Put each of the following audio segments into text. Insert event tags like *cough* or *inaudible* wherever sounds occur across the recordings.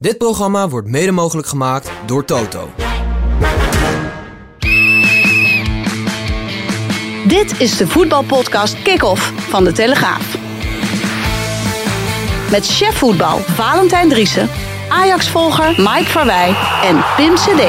Dit programma wordt mede mogelijk gemaakt door Toto. Dit is de voetbalpodcast Kick-Off van De Telegraaf. Met chef voetbal Valentijn Driessen, Ajax-volger Mike Verwij en Pim CD.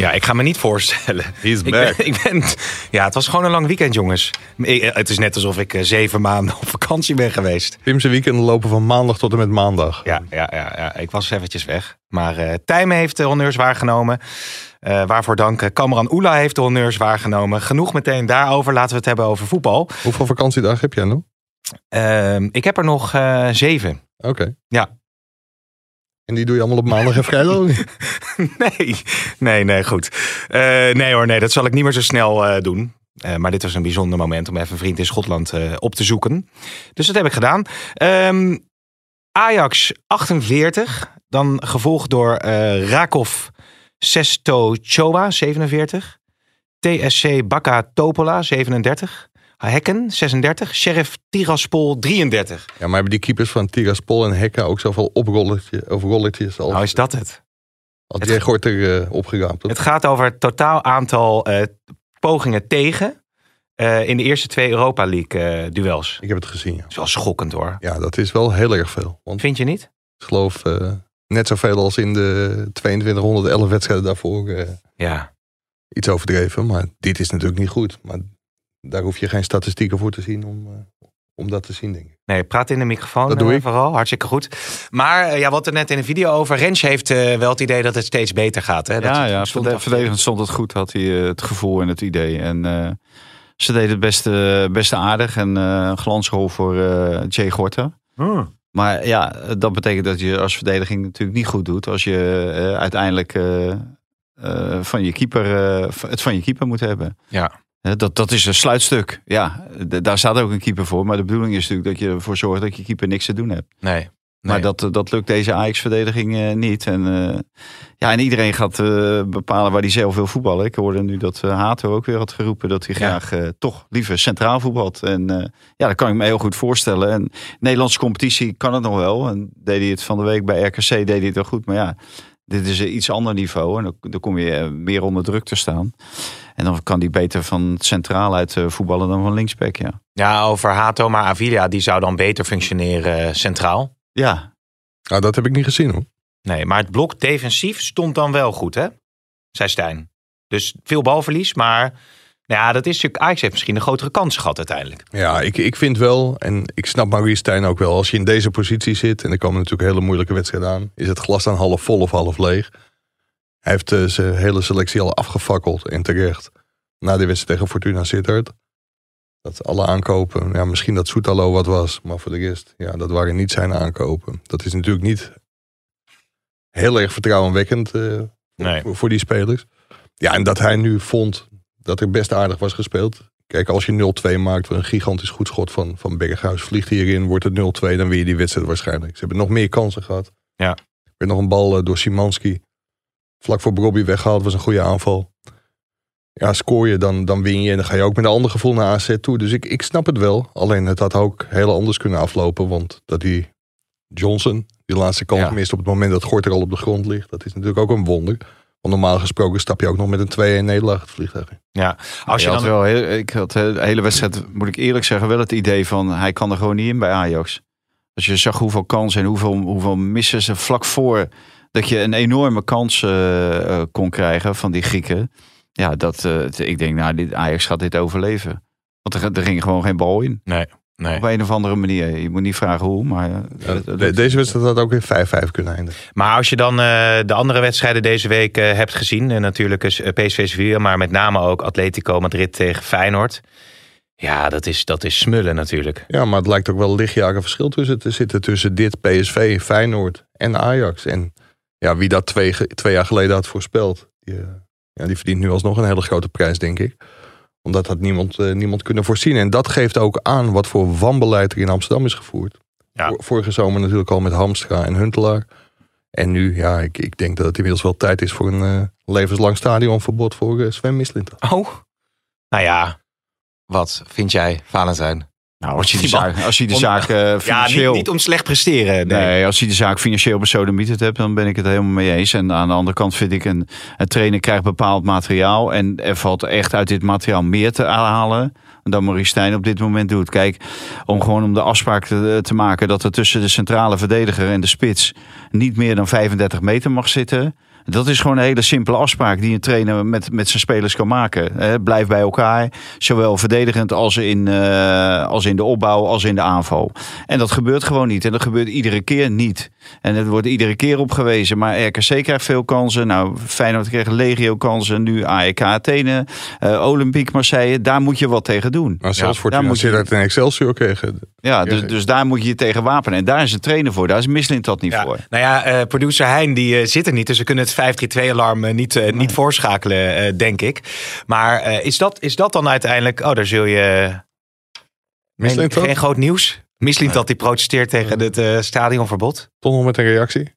Ja, ik ga me niet voorstellen. *laughs* He's ik. Ben, ik ben, ja, het was gewoon een lang weekend, jongens. Ik- eh, Het is net alsof ik eh, zeven maanden op vakantie ben geweest. Pim's weekenden lopen van maandag tot en met maandag. Ja, ja, ja, ja. ik was eventjes weg. Maar eh Tijmen heeft de honneurs waargenomen. Eh, waarvoor dank. Eh, Kamran Oela heeft de honneurs waargenomen. Genoeg meteen daarover. Laten we het hebben over voetbal. Hoeveel vakantiedagen heb jij nog? Ehm, ik heb er nog eh, zeven. Oké. Ja. En die doe je allemaal op maandag en vrijdag? *laughs* nee, nee, nee, goed. Eh, nee hoor, nee, dat zal ik niet meer zo snel eh, doen. Eh, maar dit was een bijzonder moment om even een vriend in Schotland op te zoeken. Dus dat heb ik gedaan. Ehm, Ajax 48, dan gevolgd door Rakov Sesto Choa 47. TSC Bakka Topola 37. Hekken 36. Sheriff Tiraspol 33. Ja, maar hebben die keepers van Tiraspol en Hekka ook zoveel oprollertje, of rollertjes als, Nou is dat het. als jij Gorter uh, opgeraapt? Het gaat over het totaal aantal eh, pogingen tegen eh, in de eerste twee Europa League duels. Ik heb het gezien. Ja. Dat is wel schokkend hoor. ja, dat is wel heel erg veel. Want Vind je niet? ik geloof net zoveel als in de 2211 wedstrijden daarvoor Ja. iets overdreven. Maar dit is natuurlijk niet goed. Maar daar hoef je geen statistieken voor te zien om, eh, om dat te zien, denk ik. Nee, praat in de microfoon Dat doe eh, ik. vooral. Hartstikke goed. Maar eh, ja, wat er net in de video over. Rens heeft eh, wel het idee dat het steeds beter gaat. Hè? Dat ja, ja stond verde- verdedigend stond het goed, had hij het gevoel en het idee. En eh, ze deden het beste, beste aardig en eh, een glansrol voor eh, Jay Gorter. Hmm. Maar ja, dat betekent dat je als verdediging natuurlijk niet goed doet als je eh, uiteindelijk van je keeper, eh, het van je keeper moet hebben. Ja. Dat, dat is een sluitstuk. Ja, daar staat ook een keeper voor. Maar de bedoeling is natuurlijk dat je ervoor zorgt dat je keeper niks te doen hebt. Nee. Maar dat, dat lukt deze Ajax-verdediging eh, niet. En, eh, ja, en iedereen gaat eh, bepalen waar hij zelf wil voetballen. Ik hoorde nu dat Hato ook weer had geroepen dat hij Ja. graag toch liever centraal voetbalt. En ja, dat kan ik me heel goed voorstellen. En Nederlandse competitie kan het nog wel. En deed hij het van de week bij RKC, deed hij het wel goed. Maar ja, dit is een iets ander niveau. En dan, dan kom je eh, meer onder druk te staan. En dan kan hij beter van centraal uit eh, voetballen dan van linksback, ja. Ja, over Hato, maar Avilia die zou dan beter functioneren eh, centraal. Ja, Nou, dat heb ik niet gezien hoor. Nee, maar het blok defensief stond dan wel goed, hè? Zei Stijn. Dus veel balverlies, maar nou ja, dat is natuurlijk. Ajax heeft misschien een grotere kans gehad uiteindelijk. Ja, ik, ik vind wel, en ik snap Maurice Stijn ook wel, als je in deze positie zit, en er komen natuurlijk hele moeilijke wedstrijden aan, is het glas dan half vol of half leeg. Hij heeft eh, zijn hele selectie al afgefakkeld en terecht. Na de wedstrijd tegen Fortuna Sittard. Dat alle aankopen, ja, misschien dat Soetalo wat was, maar voor de rest, ja, dat waren niet zijn aankopen. Dat is natuurlijk niet heel erg vertrouwenwekkend eh, Nee. voor, voor die spelers. Ja, en dat hij nu vond dat er best aardig was gespeeld. Kijk, als je 0-2 maakt, een gigantisch goed schot van, van Berghuis vliegt hierin, wordt het 0-2, dan win je die wedstrijd waarschijnlijk. Ze hebben nog meer kansen gehad. Ja. Er werd nog een bal eh, door Simanski. Vlak voor Bobby weggehaald, was een goede aanval. Ja, scoor je, dan, dan win je. En dan ga je ook met een ander gevoel naar AZ toe. Dus ik, ik snap het wel. Alleen het had ook heel anders kunnen aflopen. Want dat die Johnson die laatste kans Ja. mist op het moment dat Gorter al op de grond ligt. Dat is natuurlijk ook een wonder. Want normaal gesproken stap je ook nog met een 2-1 nederlaag het vliegtuig in. Ja, als je had dan. wel heel, ik had de hele wedstrijd, moet ik eerlijk zeggen, wel het idee van hij kan er gewoon niet in bij Ajax. Als je zag hoeveel kansen en hoeveel, hoeveel missen ze vlak voor dat je een enorme kans eh, eh, kon krijgen van die Grieken. Ja, dat, eh, ik denk, nou, dit, Ajax gaat dit overleven. Want er, er ging gewoon geen bal in. Nee, nee. Op een of andere manier. Je moet niet vragen hoe, maar... eh, Ja, deze wedstrijd had ook in 5-5 kunnen eindigen. Maar als je dan eh, de andere wedstrijden deze week eh, hebt gezien, en natuurlijk is PSV Sevilla, maar met name ook Atletico Madrid tegen Feyenoord. Ja, dat is, dat is smullen natuurlijk. Ja, maar het lijkt ook wel lichtjaren verschil tussen te zitten tussen dit PSV, Feyenoord en Ajax. En ja, wie dat twee, twee jaar geleden had voorspeld, die, ja, die verdient nu alsnog een hele grote prijs, denk ik. Omdat had niemand, eh, niemand kunnen voorzien. En dat geeft ook aan wat voor wanbeleid er in Amsterdam is gevoerd. Ja. Vor- Vorige zomer natuurlijk al met Hamstra en Huntelaar. En nu, ja, ik, ik denk dat het inmiddels wel tijd is voor een eh, levenslang stadionverbod voor eh, Sven Mislintat. Oh, nou ja. Wat vind jij, Valentijn? Nou, als hij de Die zaak, als om- zaak eh, Ja, financieel... niet, niet om slecht presteren. Nee. Nee, als hij de zaak financieel besodemieterd hebt, dan ben ik het helemaal mee eens. En aan de andere kant vind ik, een, een trainer krijgt bepaald materiaal. En er valt echt uit dit materiaal meer te halen dan Maurice Stijn op dit moment doet. Kijk, om gewoon om de afspraak te, te maken dat er tussen de centrale verdediger en de spits niet meer dan 35 meter mag zitten. Dat is gewoon een hele simpele afspraak die een trainer met, met zijn spelers kan maken. Hè, blijf bij elkaar, zowel verdedigend als in, eh, als in de opbouw, als in de aanval. En dat gebeurt gewoon niet. En dat gebeurt iedere keer niet. En het wordt iedere keer op gewezen. Maar RKC krijgt veel kansen. Nou, Feyenoord krijgt legio kansen. Nu AEK Athene, eh Olympique Marseille. Daar moet je wat tegen doen. Maar zelfs Ja, voor daar moet je- dat in Excelsior kregen. Ja, dus, dus daar moet je je tegen wapenen. En daar is een trainer voor. Daar is Mislint dat niet Ja, voor. nou ja, eh, producer Hein die zit er niet, dus we kunnen het 532-alarm eh, niet, eh, niet voorschakelen, eh, denk ik. Maar is, dat, is dat dan uiteindelijk... Oh, daar zul je... Geen, geen groot nieuws? Mislint dat die protesteert tegen het stadionverbod? Toch nog met een reactie?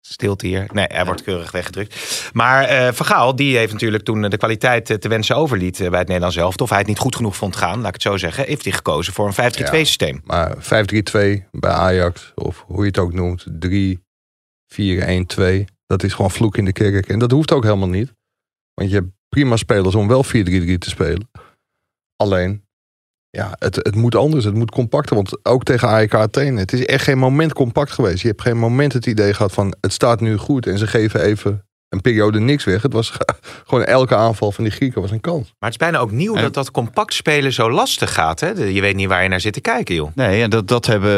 Stilte hier. Nee, hij wordt keurig weggedrukt. Maar Van Gaal, die heeft natuurlijk toen de kwaliteit te wensen overliet bij het Nederlands zelf. Of hij het niet goed genoeg vond gaan, laat ik het zo zeggen. Heeft hij gekozen voor een 5-3-2 Ja. systeem. Maar 5-3-2 bij Ajax, of hoe je het ook noemt, 3-4-1-2. Dat is gewoon vloek in de kerk. En dat hoeft ook helemaal niet. Want je hebt prima spelers om wel 4-3-3 te spelen. Alleen, ja, het, het moet anders. Het moet compacter. Want ook tegen AEK Athene, het is echt geen moment compact geweest. Je hebt geen moment het idee gehad van, het staat nu goed. En ze geven even een periode niks weg. Het was *laughs* gewoon elke aanval van die Grieken was een kans. Maar het is bijna ook nieuw En- dat dat compact spelen zo lastig gaat. Hè? Je weet niet waar je naar zit te kijken, joh. Nee, en dat, dat hebben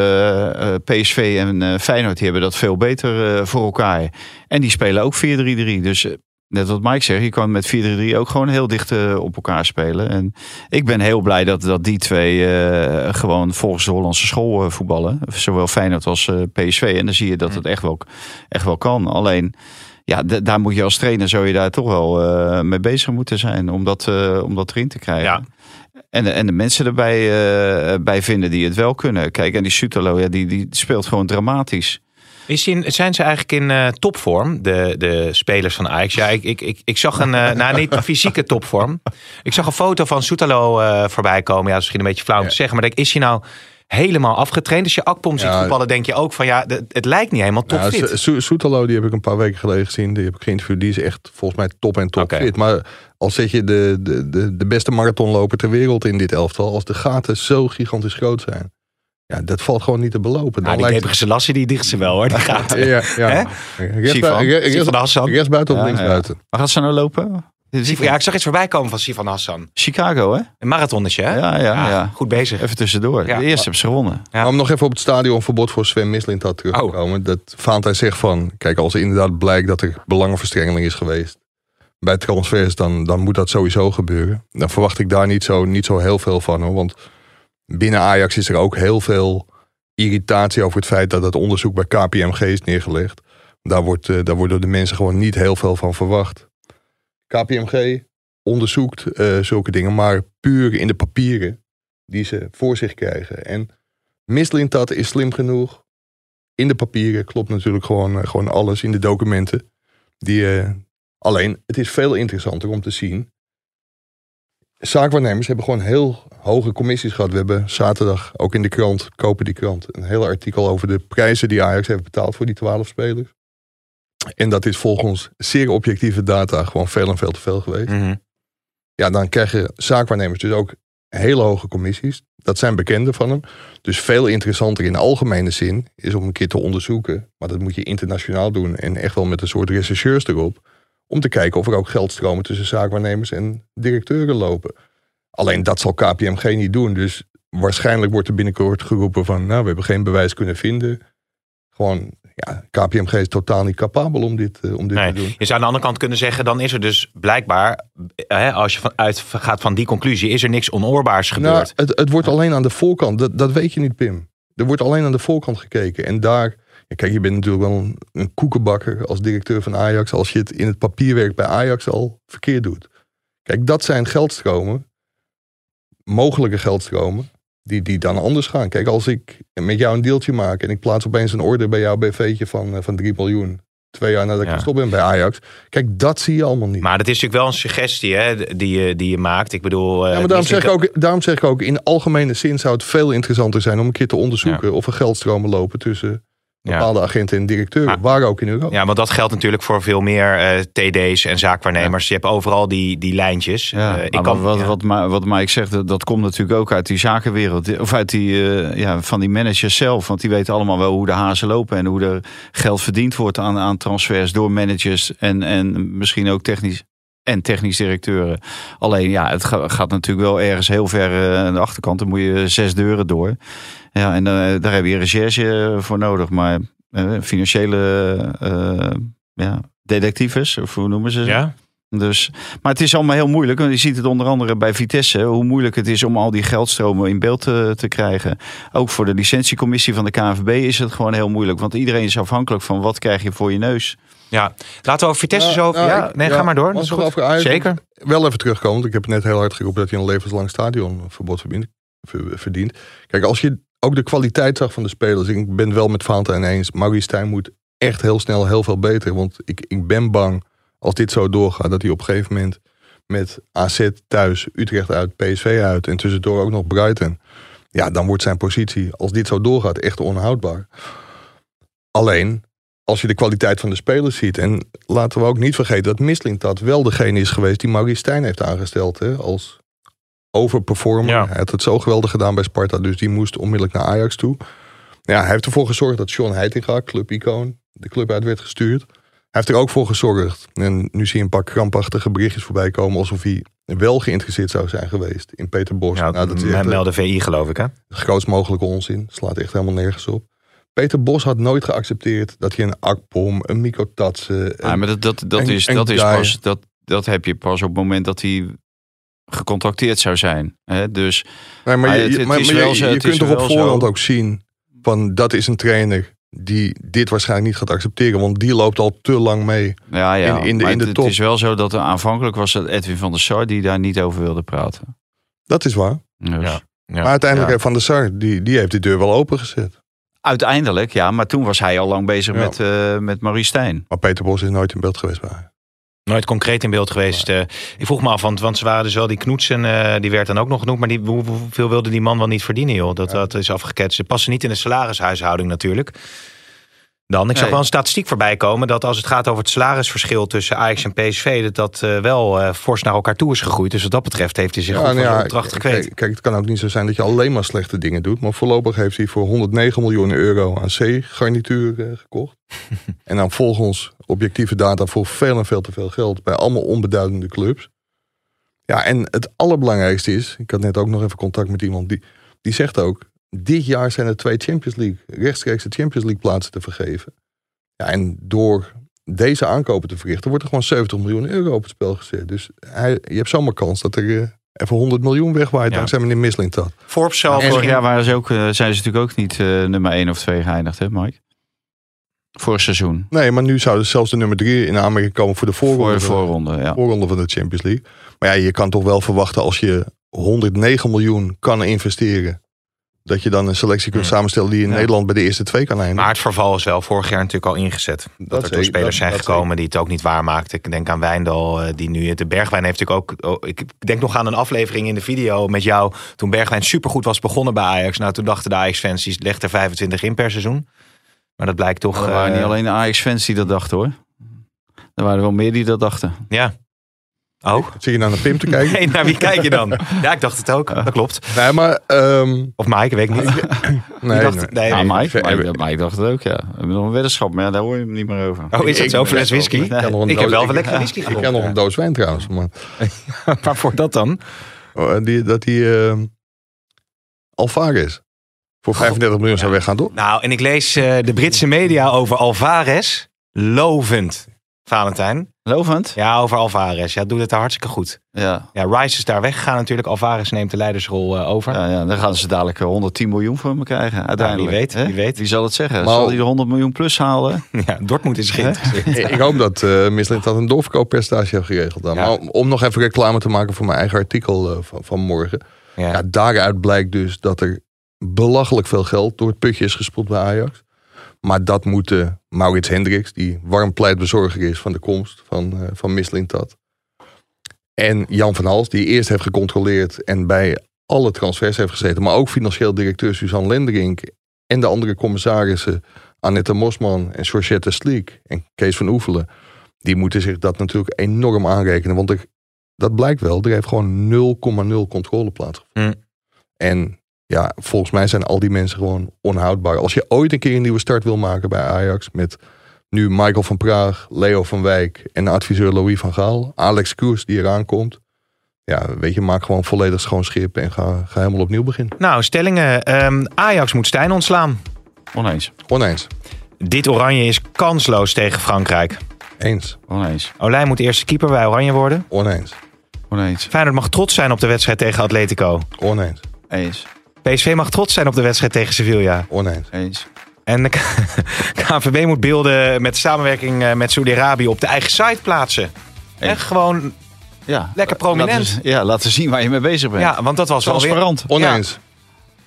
eh, PSV en eh, Feyenoord die hebben dat veel beter eh, voor elkaar. En die spelen ook 4-3-3. Dus net wat Mike zegt, je kan met 4-3-3 ook gewoon heel dicht op elkaar spelen. En ik ben heel blij dat, dat die twee eh, gewoon volgens de Hollandse school eh, voetballen. Zowel Feyenoord als eh, PSV. En dan zie je dat het echt wel, echt wel kan. Alleen... Ja, daar moet je als trainer zou je daar toch wel eh, mee bezig moeten zijn om dat, eh, om dat erin te krijgen. Ja. En, de, en de mensen erbij eh, bij vinden die het wel kunnen. Kijk, en die Sutalo, ja, die, die speelt gewoon dramatisch. Is in, zijn ze eigenlijk in topvorm, de, de spelers van Ajax? Ja, ik, ik, ik, ik zag een, eh nou niet fysieke topvorm. Ik zag een foto van Soetalo voorbij komen. Ja, dat is misschien een beetje flauw om te zeggen. Maar denk, is hij nou helemaal afgetraind? Als je Akpom ziet Ja. voetballen, denk je ook van ja, de- het lijkt niet helemaal Nou, topfit. Soetalo, die heb ik een paar weken geleden gezien. Die heb ik geïnterviewd. Die is echt volgens mij top en top fit. Maar als zet je de, de, de, de beste marathonloper ter wereld in dit elftal. Als de gaten zo gigantisch groot zijn. Ja, dat valt gewoon niet te belopen. nou, die Gebre Selassie, die dicht ze wel hoor. Die gaat. *laughs* Ja, ja. Rechts, buiten of Ja, links ja. buiten? Waar gaat ze nou lopen? Ja, ik zag iets voorbij komen van Sifan Hassan. Chicago, hè? Een marathonnetje, hè? Ja, ja, ja. Goed bezig. Even tussendoor. Ja. De eerste hebben ze gewonnen. Ja. Maar om nog even op het stadionverbod voor Sven Mislint had terug te Oh. komen. Dat Valentijn zegt van, kijk als er inderdaad blijkt dat er belangenverstrengeling is geweest. Bij transfers, dan, dan moet dat sowieso gebeuren. Dan verwacht ik daar niet zo, niet zo heel veel van hoor. Want binnen Ajax is er ook heel veel irritatie over het feit dat het onderzoek bij KPMG is neergelegd. Daar wordt, eh, daar wordt door de mensen gewoon niet heel veel van verwacht. KPMG onderzoekt eh, zulke dingen, maar puur in de papieren die ze voor zich krijgen. En Mislintat is slim genoeg. In de papieren klopt natuurlijk gewoon, eh, gewoon alles in de documenten. Die, eh, alleen, het is veel interessanter om te zien. Zaakwaarnemers hebben gewoon heel hoge commissies gehad. We hebben zaterdag ook in de krant, kopen die krant, een heel artikel over de prijzen die Ajax heeft betaald voor die twaalf spelers. En dat is volgens zeer objectieve data gewoon veel en veel te veel geweest. Mhm. Ja, dan krijgen zaakwaarnemers dus ook hele hoge commissies. Dat zijn bekenden van hem. Dus veel interessanter in de algemene zin is om een keer te onderzoeken. Maar dat moet je internationaal doen. En echt wel met een soort rechercheurs erop. Om te kijken of er ook geldstromen tussen zaakwaarnemers en directeuren lopen. Alleen dat zal KPMG niet doen. Dus waarschijnlijk wordt er binnenkort geroepen van... nou, we hebben geen bewijs kunnen vinden. Gewoon, ja, KPMG is totaal niet capabel om dit, eh, om dit Nee. te doen. Je zou aan de andere kant kunnen zeggen, dan is er dus blijkbaar, hè, als je vanuit gaat van die conclusie, is er niks onoorbaars Nou, gebeurd. het, het wordt alleen aan de voorkant. Dat, dat weet je niet, Pim. Er wordt alleen aan de voorkant gekeken. En daar, ja, kijk, je bent natuurlijk wel een, een koekenbakker als directeur van Ajax. Als je het in het papierwerk bij Ajax al verkeerd doet. Kijk, dat zijn geldstromen. Mogelijke geldstromen. Die, die dan anders gaan. Kijk, als ik met jou een deeltje maak. En ik plaats opeens een order bij jouw BV'tje van, eh, van 3 miljoen. twee jaar nadat ik Ja. gestopt ben bij Ajax. Kijk, dat zie je allemaal niet. Maar dat is natuurlijk wel een suggestie hè, die, je, die je maakt. Ik bedoel... eh, ja, maar daarom zeg, ik ook, daarom zeg ik ook, in algemene zin zou het veel interessanter zijn om een keer te onderzoeken of er geldstromen lopen tussen Ja. bepaalde agenten en directeuren, waar ook in Europa. Ja, want dat geldt natuurlijk voor veel meer eh, TD's en zaakwaarnemers. Je hebt overal die, die lijntjes. Ja, Eh, ik kan, wat, ja. wat, Ma- wat Mike zegt, dat, dat komt natuurlijk ook uit die zakenwereld. Of uit die, eh, ja, van die managers zelf. Want die weten allemaal wel hoe de hazen lopen. En hoe er geld verdiend wordt aan, aan transfers door managers. En, en misschien ook technisch. En technisch directeuren. Alleen ja, het ga- gaat natuurlijk wel ergens heel ver eh, aan de achterkant. Dan moet je zes deuren door. Ja, en eh, daar heb je recherche voor nodig. Maar eh, financiële ja, detectives, of hoe noemen ze ze? Ja? Dus, maar het is allemaal heel moeilijk. Want je ziet het onder andere bij Vitesse. Hoe moeilijk het is om al die geldstromen in beeld te, te krijgen. Ook voor de licentiecommissie van de KNVB is het gewoon heel moeilijk. Want iedereen is afhankelijk van wat krijg je voor je neus. Ja. Laten we over Vitesse zo... nou, ja, ik- nee, ga maar door. Dat is goed. over? Zeker. Wel even terugkomen, want ik heb net heel hard geroepen dat hij een levenslang stadionverbod ver- verdient. Kijk, als je ook de kwaliteit zag van de spelers, ik ben het wel met Valentijn eens, Maurice Stijn moet echt heel snel heel veel beter. Want ik, ik ben bang, als dit zo doorgaat, dat hij op een gegeven moment met AZ thuis, Utrecht uit, PSV uit en tussendoor ook nog Brighton. Ja, dan wordt zijn positie, als dit zo doorgaat, echt onhoudbaar. Alleen, als je de kwaliteit van de spelers ziet. En laten we ook niet vergeten dat Mislintat wel degene is geweest die Maurice Stijn heeft aangesteld. Hè, als overperformer. Ja. Hij had het zo geweldig gedaan bij Sparta. Dus die moest onmiddellijk naar Ajax toe. Ja, hij heeft ervoor gezorgd dat Sean Heitinga, clubicoon, de club uit werd gestuurd. Hij heeft er ook voor gezorgd. En nu zie je een paar krampachtige berichtjes voorbij komen. Alsof hij wel geïnteresseerd zou zijn geweest in Peter Bos. Ja, nou, dat eh, melden VI geloof ik hè? grootst mogelijke onzin. Slaat echt helemaal nergens op. Peter Bos had nooit geaccepteerd dat hij een Akpom, een Miko Tatsen... Ja, maar dat, dat, dat, en- is, en dat, is pas, dat, dat heb je pas op het moment dat hij gecontacteerd zou zijn. Hè? Dus Nee, maar Ah, je, het- je- het maar- wel je- je kunt toch op voorhand zo. ook zien van dat is een trainer die dit waarschijnlijk niet gaat accepteren, want die loopt al te lang mee. ja, ja. In- in de- maar in de het, top. het is wel zo dat er aanvankelijk was het Edwin van der Sar die daar niet over wilde praten. Dat is waar. Dus, Ja. Ja. maar uiteindelijk Ja. heeft Van der Sar, die, die heeft die deur wel opengezet. Uiteindelijk, ja, maar toen was hij al lang bezig Ja. met, eh met Maurice Stijn. Maar Peter Bos is nooit in beeld geweest bij haar. Nooit concreet in beeld geweest. Eh, ik vroeg me af, want, want ze waren dus wel die knoetsen, eh, die werd dan ook nog genoemd. Maar die, hoe- hoeveel wilde die man wel niet verdienen, joh? Dat, dat is afgeketst. Ze passen niet in de salarishuishouding natuurlijk. Dan, ik zag Nee. wel een statistiek voorbij komen dat als het gaat over het salarisverschil tussen Ajax en PSV, dat dat eh, wel eh, fors naar elkaar toe is gegroeid. Dus wat dat betreft heeft hij zich goed nou ja, opdracht gekweet. kijk, kijk, het kan ook niet zo zijn dat je alleen maar slechte dingen doet. Maar voorlopig heeft hij voor 109 miljoen euro aan C-garnituur eh, gekocht. *laughs* en dan volgens objectieve data voor veel en veel te veel geld bij allemaal onbeduidende clubs. Ja, en het allerbelangrijkste is, ik had net ook nog even contact met iemand die, die zegt ook, dit jaar zijn er twee Champions League, rechtstreeks de Champions League plaatsen te vergeven. Ja, en door deze aankopen te verrichten, wordt er gewoon 70 miljoen euro op het spel gezet. Dus hij, je hebt zomaar kans dat er eh, even 100 miljoen wegwaait Ja. dankzij meneer Mislintat. Forbes zelf jaar waren ze ook, eh, zijn ze natuurlijk ook niet eh, nummer 1 of 2 geëindigd, hè Mike? Vorig seizoen. Nee, maar nu zouden zelfs de nummer drie in aanmerking komen voor de Voor voorronde, de voorronde, ja. voorronde van de Champions League. Maar ja, je kan toch wel verwachten als je 109 miljoen kan investeren. Dat je dan een selectie kunt Hmm. samenstellen die in Ja. Nederland bij de eerste twee kan eindigen. Maar het verval is wel vorig jaar natuurlijk al ingezet. Dat, er toen zeker, spelers dat- zijn dat gekomen die het ook niet waarmaakten. Ik denk aan Wijndal, eh, die nu... De Bergwijn heeft natuurlijk ook... oh, ik denk nog aan een aflevering in de video met jou... toen Bergwijn supergoed was begonnen bij Ajax. Nou, toen dachten de Ajax-fans, die legt er 25 in per seizoen. Maar dat blijkt toch... Er waren eh, niet alleen de Ajax-fans die dat dachten, hoor. Er waren wel meer die dat dachten. Ja. Oh? Zit je nou naar Pim te kijken? Nee, naar wie kijk je dan? Ja, ik dacht het ook. Dat klopt. Nee, maar... ehm, Of Mike, weet ik niet. nee, dacht- nee. nee, Ja, nee. Mike, Mike, Mike dacht het ook, ja. We hebben nog een weddenschap, maar ja, daar hoor je hem niet meer over. Oh, is dat zo? Fles whisky? Ik een heb doos- wel een lekkere whisky Ik ken nog een doos wijn trouwens. Maar, *laughs* Waarvoor dat dan? oh, die, dat die ehm Alvarez voor 35 miljoen zou weggaan, toch? Nou, en ik lees eh, de Britse media over Alvarez. Lovend. Valentijn. Lovend? Ja, over Alvarez. Ja, doet het daar hartstikke goed. Ja. Ja, Rice is daar weggegaan natuurlijk. Alvarez neemt de leidersrol eh, over. Ja, ja, dan gaan ze dadelijk eh, 110 miljoen voor me krijgen, uiteindelijk. wie weet, Hè? wie weet. Wie zal het zeggen? Maar- zal hij de 100 miljoen plus halen? *laughs* Ja, Dortmund is geïnteresseerd. *laughs* Ik ik hoop dat eh Mislint dat een doorverkooppercentage heeft geregeld. Dan. Ja. Maar om, om nog even reclame te maken voor mijn eigen artikel eh, van, van morgen. Ja. Ja, daaruit blijkt dus dat er belachelijk veel geld door het putje is gespoeld bij Ajax. Maar dat moeten Maurits Hendricks, die warm pleitbezorger is van de komst van, uh, van Mislintat. En Jan van Hals, die eerst heeft gecontroleerd en bij alle transfers heeft gezeten. Maar ook financieel directeur Suzanne Lenderink en de andere commissarissen Annette Mosman en Georgette Sliek en Kees van Oefelen. Die moeten zich dat natuurlijk enorm aanrekenen. Want er, dat blijkt wel, er heeft gewoon 0,0 controle plaatsgevonden. Mm. En ja, volgens mij zijn al die mensen gewoon onhoudbaar. Als je ooit een keer een nieuwe start wil maken bij Ajax met nu Michael van Praag, Leo van Wijk en adviseur Louis van Gaal, Alex Koers die eraan komt. Ja, weet je, maak gewoon volledig schoon schip en ga, ga helemaal opnieuw beginnen. Nou, stellingen. Ehm, Ajax moet Stijn ontslaan. Oneens. Oneens. Dit Oranje is kansloos tegen Frankrijk. Eens. Oneens. Olij moet eerste keeper bij Oranje worden. Oneens. Oneens. Feyenoord mag trots zijn op de wedstrijd tegen Atletico. Oneens. Eens. PSV mag trots zijn op de wedstrijd tegen Sevilla. Oneens. Eens. En de KNVB *laughs* moet beelden met samenwerking eh, met Saudi-Arabië op de eigen site plaatsen. Echt gewoon Ja. lekker prominent. Laten, ja, laten zien waar je mee bezig bent. Ja, want dat was wel weer... Transparant. Oneens. Ja,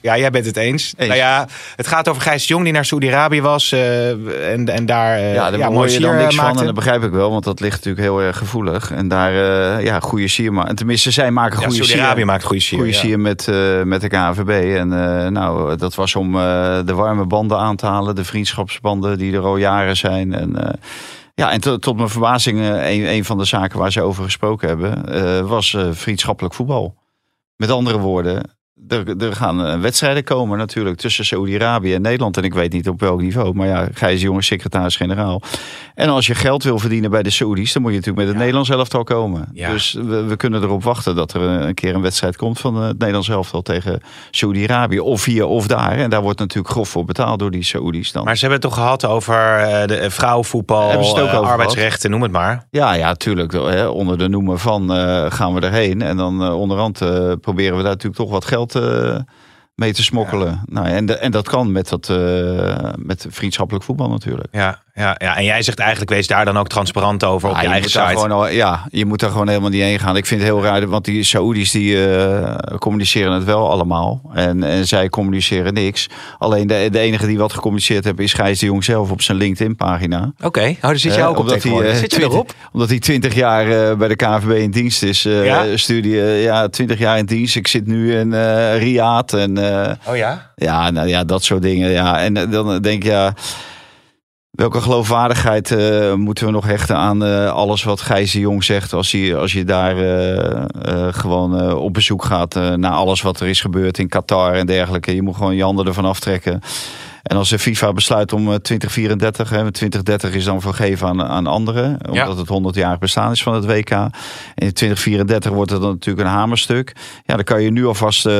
jij bent het eens. Eens. Nou ja, het gaat over Gijs Jong die naar Saudi-Arabië was eh, en, en daar eh Ja, daar ja, hoor je dan niks van maakte. en dat begrijp ik wel, want dat ligt natuurlijk heel erg gevoelig. En daar, eh, ja, goede sier maar. En tenminste, zij maken Ja, goede Saudi-Arabië sier. maakt goede sier. Goede ja. sier met, eh, met de KNVB. En eh, nou, dat was om eh, de warme banden aan te halen. De vriendschapsbanden die er al jaren zijn. En, eh, ja, en tot, tot mijn verbazing, eh, een, een van de zaken waar ze over gesproken hebben, eh, was eh, vriendschappelijk voetbal. Met andere woorden, er, er gaan eh, wedstrijden komen natuurlijk tussen Saoedi-Arabië en Nederland. En ik weet niet op welk niveau. Maar ja, Gijs Jongens, secretaris-generaal. En als je geld wil verdienen bij de Saoedi's, dan moet je natuurlijk met het Nederlands elftal komen. Ja. Dus we, we kunnen erop wachten dat er een keer een wedstrijd komt van het Nederlands elftal tegen Saoedi-Arabië. Of hier of daar. En daar wordt natuurlijk grof voor betaald door die Saoedi's dan. Maar ze hebben het toch gehad over eh, de eh, vrouwenvoetbal, eh, arbeidsrechten, noem het maar. Ja, ja, tuurlijk. Onder de noemer van eh, gaan we erheen. En dan eh, onderhand eh, proberen we daar natuurlijk toch wat geld til mee te smokkelen. Nou, en, de, en dat kan met, dat, eh, met vriendschappelijk voetbal natuurlijk. Ja, ja, ja, en jij zegt eigenlijk, wees daar dan ook transparant over op Ja, je, je eigen site. gewoon, al- ja, je moet daar gewoon helemaal niet heen gaan. Ik vind het heel raar, want die Saoedi's die eh, communiceren het wel allemaal. En, en zij communiceren niks. Alleen de, de enige die wat gecommuniceerd hebben is Gijs de Jong zelf op zijn LinkedIn-pagina. Oké, oh, daar zit Eh, jij ook op omdat hij, tegenwoordig. eh, Zit je 20 erop? Omdat hij 20 jaar eh, bij de KNVB in dienst is. eh Ja? Studie, eh, ja, 20 jaar in dienst. Ik zit nu in eh Riyadh. En eh, Oh ja? ja, nou ja, dat soort dingen. Ja. En eh, dan denk je, ja, welke geloofwaardigheid eh, moeten we nog hechten aan eh, alles wat Gijs Jong zegt als je, als je daar eh, eh, gewoon eh, op bezoek gaat eh, naar alles wat er is gebeurd in Qatar en dergelijke. Je moet gewoon je handen ervan aftrekken. En als de FIFA besluit om eh, 2034, hè, 2030 is dan vergeven aan, aan anderen, omdat het 100 jaar bestaan is van het WK. En in 2034 wordt het dan natuurlijk een hamerstuk. Ja, dan kan je nu alvast eh,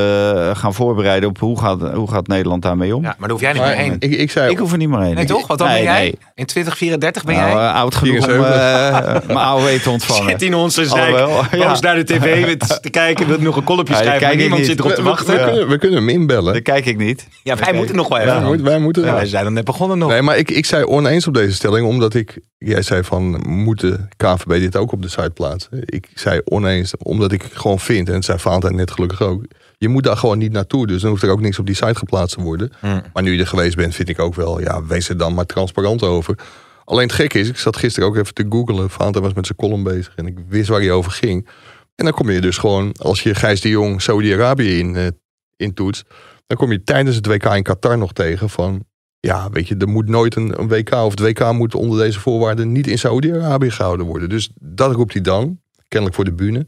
gaan voorbereiden op hoe gaat, hoe gaat Nederland daarmee om. Ja, maar daar hoef jij niet Maar meer heen. ik, ik zei, Ik hoef er niet meer heen. Nee, toch? Wat dan nee, ben jij? nee. In 2034 ben Nou, jij? eh, oud genoeg om 74. eh, *laughs* mijn AOW te ontvangen. Zit in onze zijk, ja. boos naar de tv met te kijken, wil nog een Ja, die schrijven, maar niemand niet. zit erop te we, we- wachten. we kunnen, we kunnen hem inbellen. Dat kijk ik niet. Ja, wij moeten nog wel Wij even. Wij moeten Ja, wij zijn dan net begonnen nog. Nee, maar ik, ik zei oneens op deze stelling, omdat ik... Jij zei van, moet de KVB dit ook op de site plaatsen? Ik zei oneens, omdat ik gewoon vind, en het zei Valentijn net gelukkig ook... Je moet daar gewoon niet naartoe, dus dan hoeft er ook niks op die site geplaatst te worden. Hmm. Maar nu je er geweest bent, vind ik ook wel, ja, wees er dan maar transparant over. Alleen het gekke is, ik zat gisteren ook even te googlen. Valentijn was met zijn column bezig en ik wist waar hij over ging. En dan kom je dus gewoon, als je Gijs de Jong Saudi-Arabië in, eh in toetst... dan kom je tijdens het WK in Qatar nog tegen van... Ja, weet je, er moet nooit een, een WK of het WK moet onder deze voorwaarden niet in Saudi-Arabië gehouden worden. Dus dat roept hij dan, kennelijk voor de bühne.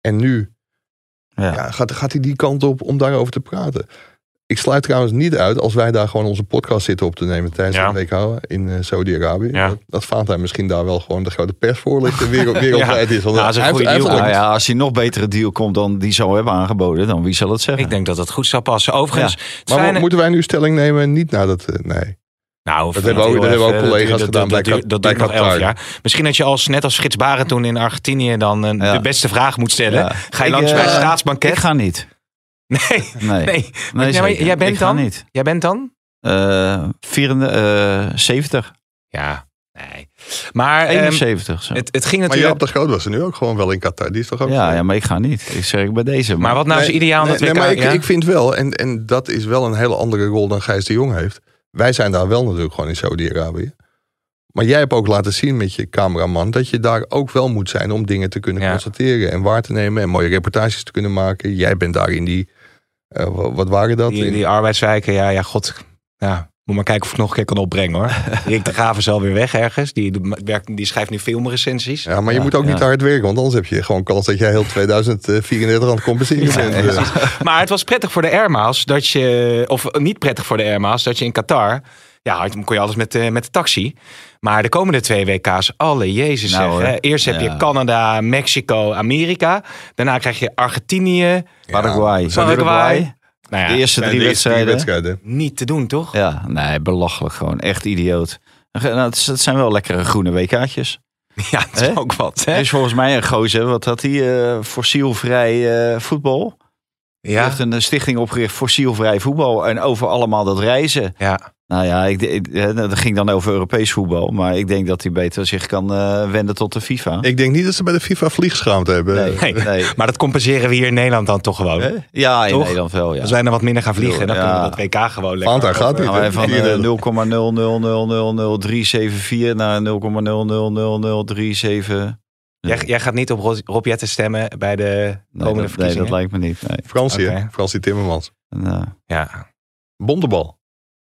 En nu Ja. ja, gaat, gaat hij die kant op om daarover te praten. Ik sluit trouwens niet uit als wij daar gewoon onze podcast zitten op te nemen tijdens Ja. het WK in eh, Saudi-Arabië. Ja. Dat, dat Valentijn misschien daar wel gewoon de grote persvoorlichter wereld, *laughs* wereldwijd is. Want Ja, dat is een hij goede hij deal. Nou ja, als hij nog betere deal komt dan die zou hebben aangeboden, dan wie zal het zeggen? Ik denk dat dat goed zou passen. Overigens, Maar fijne- moeten wij nu stelling nemen? Niet naar dat. eh, nee. Nou, Dat hebben ook- heel dat hebben ook collega's dat- gedaan dat- bij dat- Dat bij duurt nog elf Qatar. jaar. Misschien dat je als, net als Frits Baren toen in Argentinië dan een, Ja. de beste vraag moet stellen. Ja. Ga je Ik, langs eh, bij het staatsbanket? Ik ga niet. *laughs* Nee, Nee, nee. nee Ja, maar zeker. jij bent ik ga dan? niet. Jij bent dan? Eh 74. Ja, nee. Maar ehm, 71. zo. het, het ging Maar natuurlijk... Jaap de Groot was er nu ook gewoon wel in Qatar. Die is toch ook. ja, ja, maar ik ga niet. Ik zeg ik bij deze. maar wat nou is Nee, ideaal? nee, dat nee, WK, maar ik, ja? ik vind wel, en, en dat is wel een hele andere rol dan Gijs de Jong heeft. Wij zijn daar wel natuurlijk gewoon in Saudi-Arabië. Maar jij hebt ook laten zien met je cameraman dat je daar ook wel moet zijn om dingen te kunnen Ja. constateren en waar te nemen en mooie reportages te kunnen maken. Jij bent daar in die, eh, wa- wat waren dat? Die, In- die arbeidswijken, ja, ja, god. Ja, moet maar kijken of ik nog een keer kan opbrengen hoor. *laughs* Rick de Graaf is alweer weg ergens. Die, werkt, die schrijft nu filmrecensies. ja, maar je Ja, moet ook niet hard werken, want anders heb je gewoon kans dat jij heel 2034 aan het compenseren bent. Eh, Maar het was prettig voor de Airmaals dat je, of niet prettig voor de Airmaals, dat je in Qatar, ja, had- kon je alles met, de met de taxi. Maar de komende twee WK's, alle jezus Nou, zeg. hè. Eerst heb je. Canada, Mexico, Amerika. Daarna krijg je Argentinië. Paraguay. Paraguay. Uruguay. Nou De ja, eerste zijn drie de eerste drie wedstrijden. wedstrijden. niet te doen toch? Ja, nee, belachelijk gewoon. Echt idioot. Nou, het zijn wel lekkere groene WK'tjes. *laughs* Ja, dat is ook wat. Er Hè? is volgens mij een gozer, wat had hij? eh, fossielvrij eh, voetbal. Ja, heeft een eh, stichting opgericht, fossielvrij voetbal. En over allemaal dat reizen. ja. Nou ja, ik, ik, eh, dat ging dan over Europees voetbal. Maar ik denk dat hij beter zich kan eh, wenden tot de FIFA. Ik denk niet dat ze bij de FIFA vliegschaamd hebben. Nee, Nee. nee. *laughs* Maar dat compenseren we hier in Nederland dan toch gewoon. Hè? Ja, in Toch? Nederland wel. Ja. Als wij nou wat minder gaan vliegen, dan Ja. kunnen we dat WK gewoon lekker. Fanta gaat niet. Nou, van Hier, eh, eh, 0,0000374 naar 0,0000374. Jij, jij gaat niet op Ro- Rob Jetten stemmen bij de Nee, komende dat, nee, verkiezingen? dat lijkt me niet. Nee. Fransie. Fransie Timmermans. En, eh, Ja. Bondebal.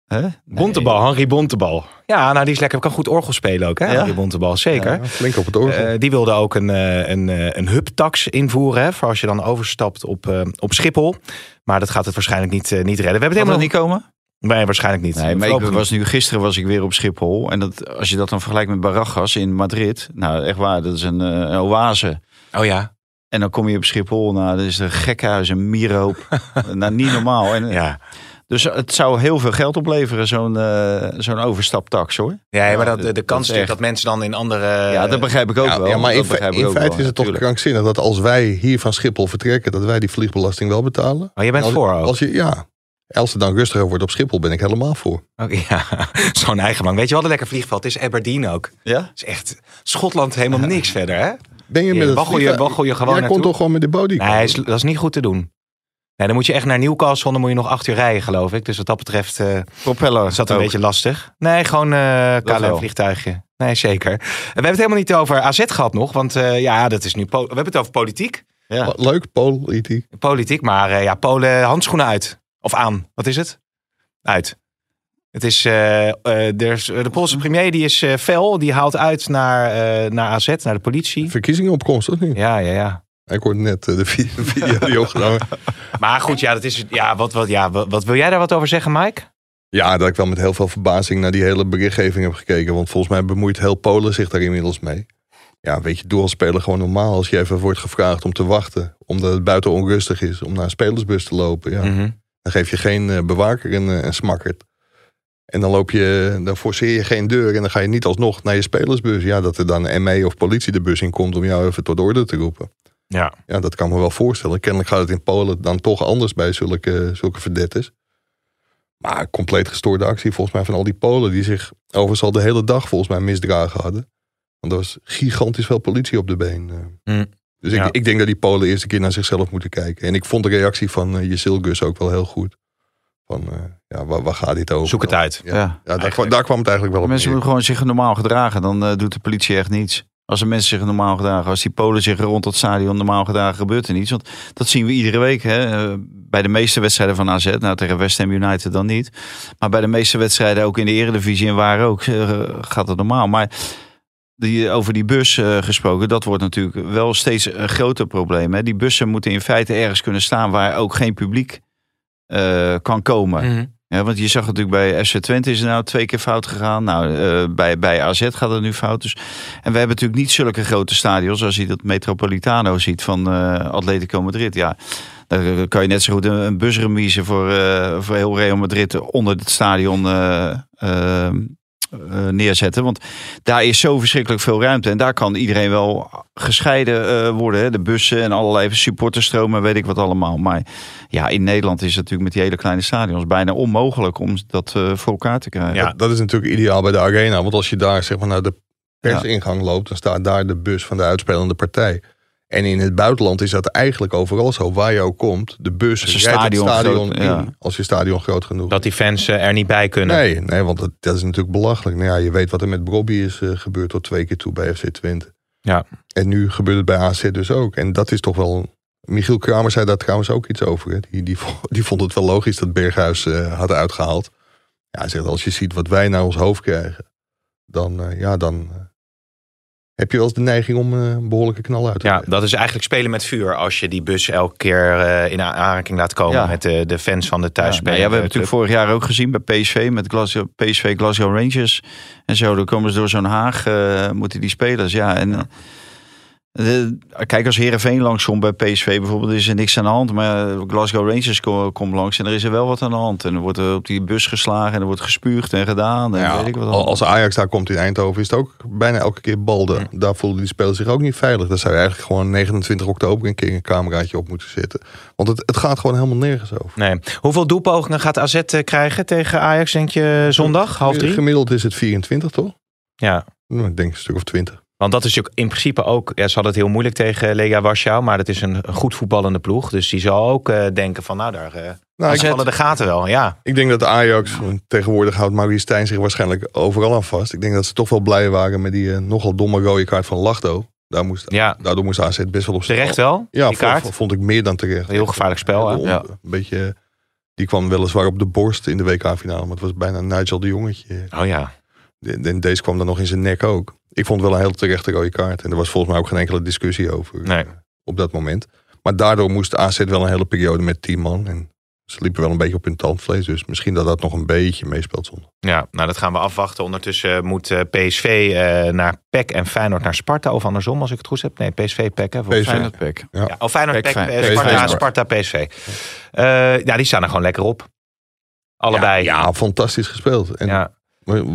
Nee. Bontebal, Henri Bontebal. Ja, nou die is lekker. Kan goed orgel spelen ook, hè? Ja? Henri Bontebal, zeker. Ja, flink op het orgel. Eh, die wilde ook een, eh, een, eh, een hubtax invoeren, hè, voor als je dan overstapt op, op Schiphol. Maar dat gaat het waarschijnlijk niet, niet redden. We hebben het helemaal niet komen? Nee, waarschijnlijk niet. Nee, maar ik Voorlopig was nu, gisteren was ik weer op Schiphol. En dat, als je dat dan vergelijkt met Barajas in Madrid. Nou, echt waar, dat is een, een oase. Oh ja, En dan kom je op Schiphol, nou, dat is een gekhuis, een mierenhoop. *laughs* nou, niet normaal. En, ja. Dus het zou heel veel geld opleveren, zo'n eh, zo'n overstaptax hoor. Ja, maar dat, de, de dat kans echt- dat mensen dan in andere... ja, dat begrijp ik ook ja, wel. ja, maar in, Dat fe- feite is het toch krankzinnig dat als wij hier van Schiphol vertrekken, dat wij die vliegbelasting wel betalen. Oh, je bent als, voor ook? Als je, ja. Als het dan rustiger wordt op Schiphol, ben ik helemaal voor. Oké, *laughs* ja, zo'n eigen belang. Weet je wat een lekker vliegveld is? Aberdeen ook. Ja? Het is echt Schotland helemaal niks verder, hè? Ben je Ja, met het waggel je- waggel je gewoon Jij naartoe? komt toch gewoon met de body? Nee, dat is niet goed te doen. Nee, dan moet je echt naar Newcastle, dan moet je nog acht uur rijden, geloof ik. Dus wat dat betreft eh Propeller. is dat een ook. beetje lastig. Nee, gewoon eh Dat wel. KLM-vliegtuigje. Nee, zeker. En we hebben het helemaal niet over AZ gehad nog, want eh, ja, dat is nu... We hebben het over politiek. Ja. Wat Leuk, politiek. Politiek, maar eh, ja, Polen handschoenen uit. Of aan. Wat is het? Uit. Het is, eh, eh, er is- de Poolse premier die is eh, fel. Die haalt uit naar, eh, naar AZ, naar de politie. Verkiezingen op komst, of niet? Ja, ja, ja. Ik hoorde net eh, de vi- de *laughs* video die opgenomen. Maar goed, ja, dat is, ja, wat, wat, ja, wat, wat wil jij daar wat over zeggen, Mike? Ja, dat ik wel met heel veel verbazing naar die hele berichtgeving heb gekeken. Want volgens mij bemoeit heel Polen zich daar inmiddels mee. Ja, weet je, doe als speler gewoon normaal. Als je even wordt gevraagd om te wachten, omdat het buiten onrustig is, om naar een spelersbus te lopen. Ja, Mhm. Dan geef je geen eh, bewaker een, eh, een smakkerd. En dan loop je, dan forceer je geen deur en dan ga je niet alsnog naar je spelersbus. Ja, dat er dan ME of politie de bus in komt om jou even tot orde te roepen. Ja. Ja, dat kan me wel voorstellen. Kennelijk gaat het in Polen dan toch anders bij zulke, zulke verdetters. Maar compleet gestoorde actie volgens mij van al die Polen die zich overigens al de hele dag volgens mij misdragen hadden. Want er was gigantisch veel politie op de been. eh. Mm. Dus Ja. ik, ik denk dat die Polen eerst een keer naar zichzelf moeten kijken. En ik vond de reactie van uh, Gus ook wel heel goed. Van, eh, ja, waar, waar gaat dit over? Zoek het uit. Ja, Ja. ja daar, kwam, daar kwam het eigenlijk wel op Mensen moeten gewoon zich normaal gedragen. Dan eh, doet de politie echt niets. Als de mensen zich normaal gedragen. Als die Polen zich rond het stadion normaal gedragen, gebeurt er niets. Want dat zien we iedere week. Hè? Eh, Bij de meeste wedstrijden van AZ. Nou, tegen West Ham United dan niet. Maar bij de meeste wedstrijden ook in de eredivisie en waar ook. eh, gaat het normaal. Maar die, over die bus eh, gesproken. Dat wordt natuurlijk wel steeds een groter probleem. Hè? Die bussen moeten in feite ergens kunnen staan waar ook geen publiek kan komen. Mhm. Ja, want je zag natuurlijk bij FC Twente is het nou twee keer fout gegaan. Nou, eh, bij, bij AZ gaat het nu fout. Dus, en we hebben natuurlijk niet zulke grote stadions als je dat Metropolitano ziet van eh Atletico Madrid. Ja, daar kan je net zo goed een, een busremise voor, eh, voor heel Real Madrid onder het stadion eh, neerzetten. Want daar is zo verschrikkelijk veel ruimte. En daar kan iedereen wel gescheiden eh, worden. Hè? De bussen en allerlei supporterstromen, weet ik wat allemaal. Maar ja, in Nederland is het natuurlijk met die hele kleine stadions bijna onmogelijk om dat eh, voor elkaar te krijgen. Ja. Dat, dat is natuurlijk ideaal bij de arena. Want als je daar zeg maar naar de persingang loopt, dan staat daar de bus van de uitspelende partij. En in het buitenland is dat eigenlijk overal zo. Waar je ook komt, de bus Als je rijdt het stadion stadion groot- in. ja. Als je stadion groot genoeg Dat die fans eh, er niet bij kunnen. Nee, nee want dat, dat is natuurlijk belachelijk. Nou ja, je weet wat er met Bobby is eh, gebeurd tot twee keer toe bij FC Twente. Ja. En nu gebeurt het bij AZ dus ook. En dat is toch wel... Michiel Kramer zei daar trouwens ook iets over. Hè. Die, die, *laughs* die vond het wel logisch dat Berghuis eh had uitgehaald. Ja, hij zegt, als je ziet wat wij naar ons hoofd krijgen... dan, ja, dan heb je wel eens de neiging om eh, een behoorlijke knal uit te Ja, dat is eigenlijk spelen met vuur als je die bus elke keer eh, in aanraking laat komen Ja. met de, de fans van de Ja, thuisspelers. nou ja, we hebben natuurlijk vorig jaar ook gezien bij PSV met Glasgow, PSV Glasgow Rangers en zo. Dan komen ze door zo'n Haag, eh, moeten die spelers. Ja, en eh, kijk, als Herenveen langskomt bij PSV bijvoorbeeld, is er niks aan de hand. Maar Glasgow Rangers ko- komt langs en er is er wel wat aan de hand. En er wordt er op die bus geslagen en er wordt gespuugd en gedaan. En Ja, weet ik wat als Ajax daar komt in Eindhoven is het ook bijna elke keer balde. Daar voelden die spelers zich ook niet veilig. Daar zou je eigenlijk gewoon 29 oktober een keer een cameraatje op moeten zetten. Want het, het gaat gewoon helemaal nergens over. Nee. Hoeveel doelpogingen gaat AZ eh, krijgen tegen Ajax, denk je, zondag, half drie? Gemiddeld is het 24 toch? Ja, ik denk een stuk of 20. Want dat is natuurlijk in principe ook... Ja, ze hadden het heel moeilijk tegen Lega Warschau, maar dat is een goed voetballende ploeg. Dus die zal ook eh, denken van, nou, daar eh Nou, vallen de gaten wel. Ja, ik denk dat Ajax, tegenwoordig houdt Maurice Stijn zich waarschijnlijk overal aan vast. Ik denk dat ze toch wel blij waren met die eh, nogal domme rode kaart van Lachdo. Daar moest, ja Daardoor moest AZ best wel op zijn terecht wel, Ja, die vond, kaart. vond ik meer dan terecht. Heel gevaarlijk spel, hè? Een beetje, die kwam weliswaar op de borst in de WK-finale. Maar het was bijna Nigel de Jongetje. Oh ja, En deze kwam dan nog in zijn nek ook. Ik vond het wel een heel terechte rode kaart. En er was volgens mij ook geen enkele discussie over Nee. eh, op dat moment. Maar daardoor moest AZ wel een hele periode met 10 man. En ze liepen wel een beetje op hun tandvlees. Dus misschien dat dat nog een beetje meespeelt zondag. ja, nou dat gaan we afwachten. Ondertussen moet eh, PSV eh, naar PEC en Feyenoord naar Sparta. Of andersom, als ik het goed heb. Nee, PSV, PEC. Hè, PSV. Feyenoord Pek. Ja. Ja, oh, Feyenoord, PEC, PEC, eh, PSV. Sparta, PSV. Sparta, PSV. Eh, ja, die staan er gewoon lekker op. Allebei. Ja, ja, fantastisch gespeeld. En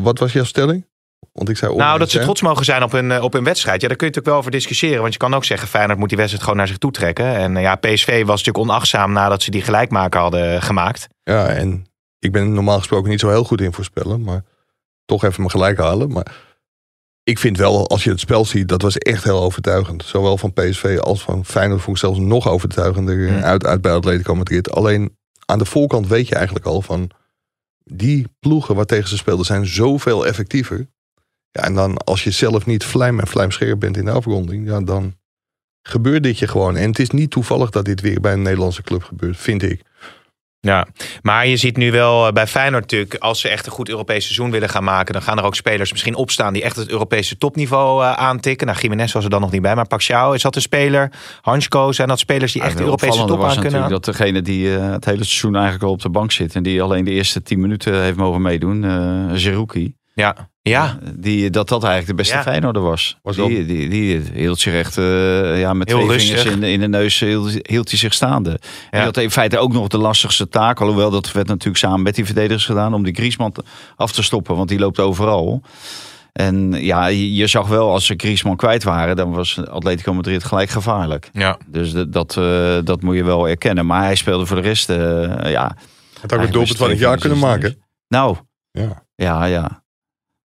Wat was jouw stelling? Want ik zei Nou, dat ze trots mogen zijn op hun, eh, op hun wedstrijd. Ja, daar kun je natuurlijk wel over discussiëren. Want je kan ook zeggen, Feyenoord moet die wedstrijd gewoon naar zich toe trekken. En eh, ja, PSV was natuurlijk onachtzaam nadat ze die gelijkmaker hadden gemaakt. Ja, en ik ben normaal gesproken niet zo heel goed in voorspellen. Maar toch even me gelijk halen. Maar ik vind wel, als je het spel ziet, dat was echt heel overtuigend. Zowel van PSV als van Feyenoord vond ik zelfs nog overtuigender Hmm. uit, uit bij Atletico Madrid. Alleen aan de voorkant weet je eigenlijk al van... die ploegen waar tegen ze speelden zijn zoveel effectiever. Ja, en dan als je zelf niet vlijm en vlijmscherp bent in de afronding... Ja, dan gebeurt dit je gewoon. En het is niet toevallig dat dit weer bij een Nederlandse club gebeurt, vind ik. Ja, maar je ziet nu wel eh, bij Feyenoord natuurlijk, als ze echt een goed Europees seizoen willen gaan maken, dan gaan er ook spelers misschien opstaan die echt het Europese topniveau eh, aantikken. Nou, Jiménez was er dan nog niet bij, maar Paxiao, is dat een speler? Hansko, zijn dat spelers die echt de Europese top aan kunnen? natuurlijk dat degene die eh, het hele seizoen eigenlijk al op de bank zit en die alleen de eerste tien minuten heeft mogen meedoen, eh Zerouki. Ja, ja, Die, dat dat eigenlijk de beste Ja. Feyenoorder was. Die, die, die hield zich echt eh, ja, met Heel twee rustig. vingers in, in de neus hield, hield hij zich staande. En Ja. die had in feite ook nog de lastigste taak. Alhoewel dat werd natuurlijk samen met die verdedigers gedaan. Om die Griezmann af te stoppen. Want die loopt overal. En ja, je, zag wel als ze Griezmann kwijt waren. Dan was Atletico Madrid gelijk gevaarlijk. ja. Dus dat, dat, eh, dat moet je wel erkennen. Maar hij speelde voor de rest, eh, ja... Het had ook het doelpunt van het jaar kunnen maken. Nou, Ja. ja, ja.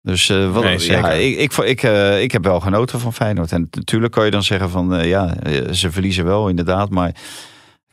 Dus eh, wat, Nee, ja, ik, ik, ik, eh, ik heb wel genoten van Feyenoord. En natuurlijk kan je dan zeggen van eh, ja, ze verliezen wel inderdaad. Maar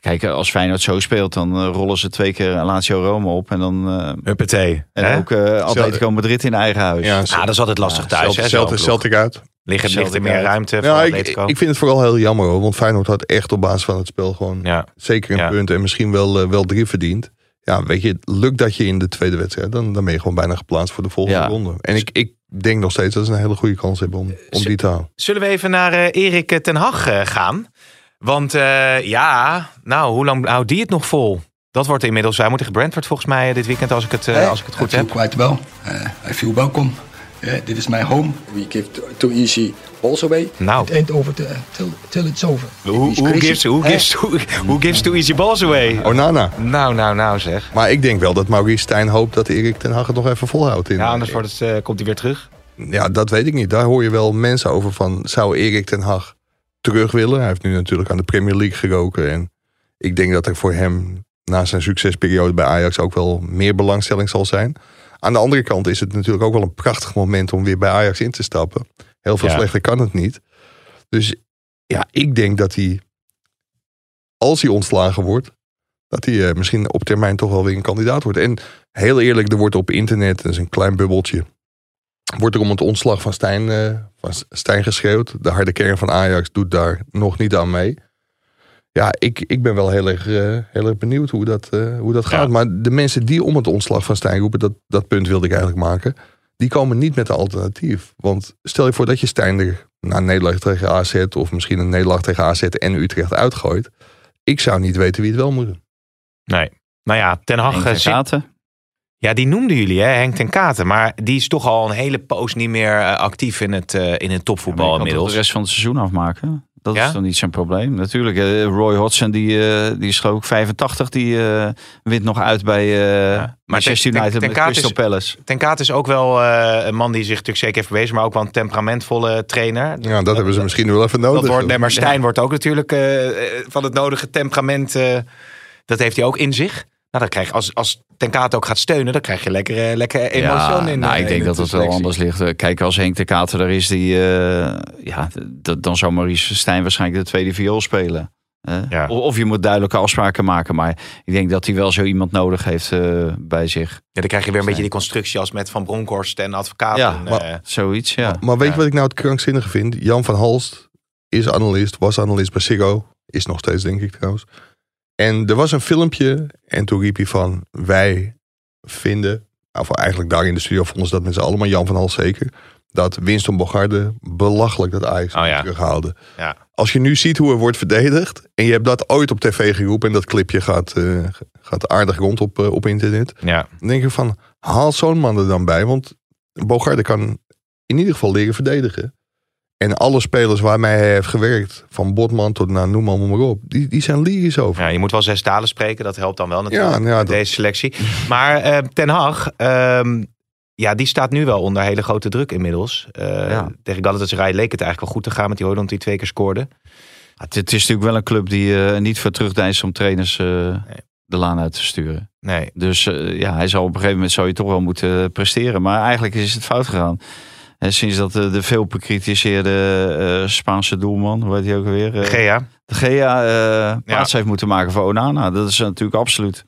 kijk, als Feyenoord zo speelt, dan rollen ze twee keer Lazio Rome op. En dan eh, Huppatee. en hè? ook eh Atletico Madrid in eigen huis. Ja, Ah, dat is altijd lastig thuis. hè, Celtic, uit. Ligt, ligt er meer uit. ruimte voor Ja, ik, Atletico? ik vind het vooral heel jammer hoor. Want Feyenoord had echt op basis van het spel gewoon ja. zeker een Ja. punt. En misschien wel, wel drie verdiend. Ja, weet je, lukt dat je in de tweede wedstrijd. Dan, dan ben je gewoon bijna geplaatst voor de volgende Ja. ronde. En ik, ik denk nog steeds dat ze een hele goede kans hebben om, om die te halen. Zullen we even naar eh, Erik ten Hag eh, gaan? Want eh, ja, nou, hoe lang houdt die het nog vol? Dat wordt inmiddels, wij moeten tegen Brentford volgens mij eh, dit weekend, als ik het, eh, als ik het goed heb. quite well. Uh, I feel welcome. Yeah, this is my home. We give too, too easy balls away. Nou, It ain't over till, till, till it's over. who, who gives, who, Eh? gives, who, who gives two easy balls away? Onana. Nou, nou, nou zeg. Maar ik denk wel dat Maurice Stijn hoopt dat Erik ten Hag het nog even volhoudt. In, Ja, anders wordt het, eh, komt hij weer terug. Ja, dat weet ik niet. Daar hoor je wel mensen over van... zou Erik ten Hag terug willen? Hij heeft nu natuurlijk aan de Premier League geroken. En ik denk dat er voor hem na zijn succesperiode bij Ajax... ook wel meer belangstelling zal zijn. Aan de andere kant is het natuurlijk ook wel een prachtig moment... om weer bij Ajax in te stappen. Heel veel Ja. slechter kan het niet. Dus ja, ik denk dat hij, als hij ontslagen wordt, dat hij eh, misschien op termijn toch wel weer een kandidaat wordt. En heel eerlijk, er wordt op internet, dat is een klein bubbeltje, wordt er om het ontslag van Stijn, eh, van Stijn geschreeuwd. De harde kern van Ajax doet daar nog niet aan mee. Ja, ik, ik ben wel heel erg, eh, heel erg benieuwd hoe dat, eh, hoe dat gaat. Ja. Maar de mensen die om het ontslag van Stijn roepen, dat, dat punt wilde ik eigenlijk maken. Die komen niet met een alternatief. Want stel je voor dat je Stijn er na een nederlaag tegen AZ... of misschien een nederlaag tegen AZ en Utrecht uitgooit. Ik zou niet weten wie het wel moet doen. Nee. Nou ja, Ten Hag Henk eh, ten Katen. Ja, die noemden jullie, hè, Henk ten Katen. Maar die is toch al een hele poos niet meer actief in het, eh, in het topvoetbal inmiddels. de rest van het seizoen afmaken. Dat Ja? is dan niet zijn probleem. Natuurlijk, eh, Roy Hodgson, die, eh, die is geloof ik 85. Die eh, wint nog uit bij eh Maar Manchester ten- United ten met Crystal is- Palace. Ten is ook wel eh, een man die zich natuurlijk zeker heeft bewezen, maar ook wel een temperamentvolle trainer. Ja, dat hebben ze misschien wel even nodig. Dat wordt, nee, maar *laughs* Stijn wordt ook natuurlijk van het nodige temperament. dat heeft hij ook in zich. Nou, dan krijg je, als, als Ten Katen ook gaat steunen, dan krijg je lekker, eh, lekker emotie Ja, in. nou, eh, ik denk in dat het wel anders ligt. Eh, Kijk, als Henk de Kater er is, die, eh, ja, dan zou Maurice Stijn waarschijnlijk de tweede viool spelen. Eh, Ja. of, of je moet duidelijke afspraken maken. Maar ik denk dat hij wel zo iemand nodig heeft eh, bij zich. Ja, dan krijg je weer een beetje die constructie als met Van Bronckhorst en advocaten. Ja, eh, maar- Zoiets, ja. Maar weet Ja. je wat ik nou het krankzinnige vind? Jan van Halst is analist, was analist bij Ziggo. Is nog steeds, denk ik trouwens. En er was een filmpje en toen riep hij van... Wij vinden, of eigenlijk daar in de studio vonden ze dat met z'n allen... maar Jan van Halst zeker, dat Winston Bogarde belachelijk dat Ajax Oh ja. terughaalde. Ja. Als je nu ziet hoe er wordt verdedigd... en je hebt dat ooit op tv geroepen... en dat clipje gaat, eh, gaat aardig rond op, eh, op internet... ja. Dan denk ik van, haal zo'n man er dan bij. Want Bogarde kan in ieder geval leren verdedigen. En alle spelers waarmee hij heeft gewerkt, van Botman tot nou, noem maar, maar op, die, die zijn lyrisch over. Ja, je moet wel zes talen spreken, dat helpt dan wel natuurlijk Ja, ja, met dat- deze selectie. Maar eh, Ten Hag, ehm, ja, die staat nu wel onder hele grote druk inmiddels. Eh, Ja. Tegen Galatasaray leek het eigenlijk wel goed te gaan met die Hooydonk die twee keer scoorde. Het, het is natuurlijk wel een club die eh, niet voor terugdeinst om trainers eh, de laan uit te sturen. Nee, Dus eh, ja, hij zal op een gegeven moment zou je toch wel moeten presteren. Maar eigenlijk is het fout gegaan. En sinds dat de veel bekritiseerde eh, Spaanse doelman, hoe heet hij ook alweer? eh, Gea. de Gea eh, plaats heeft moeten maken voor Onana. Dat is natuurlijk absoluut.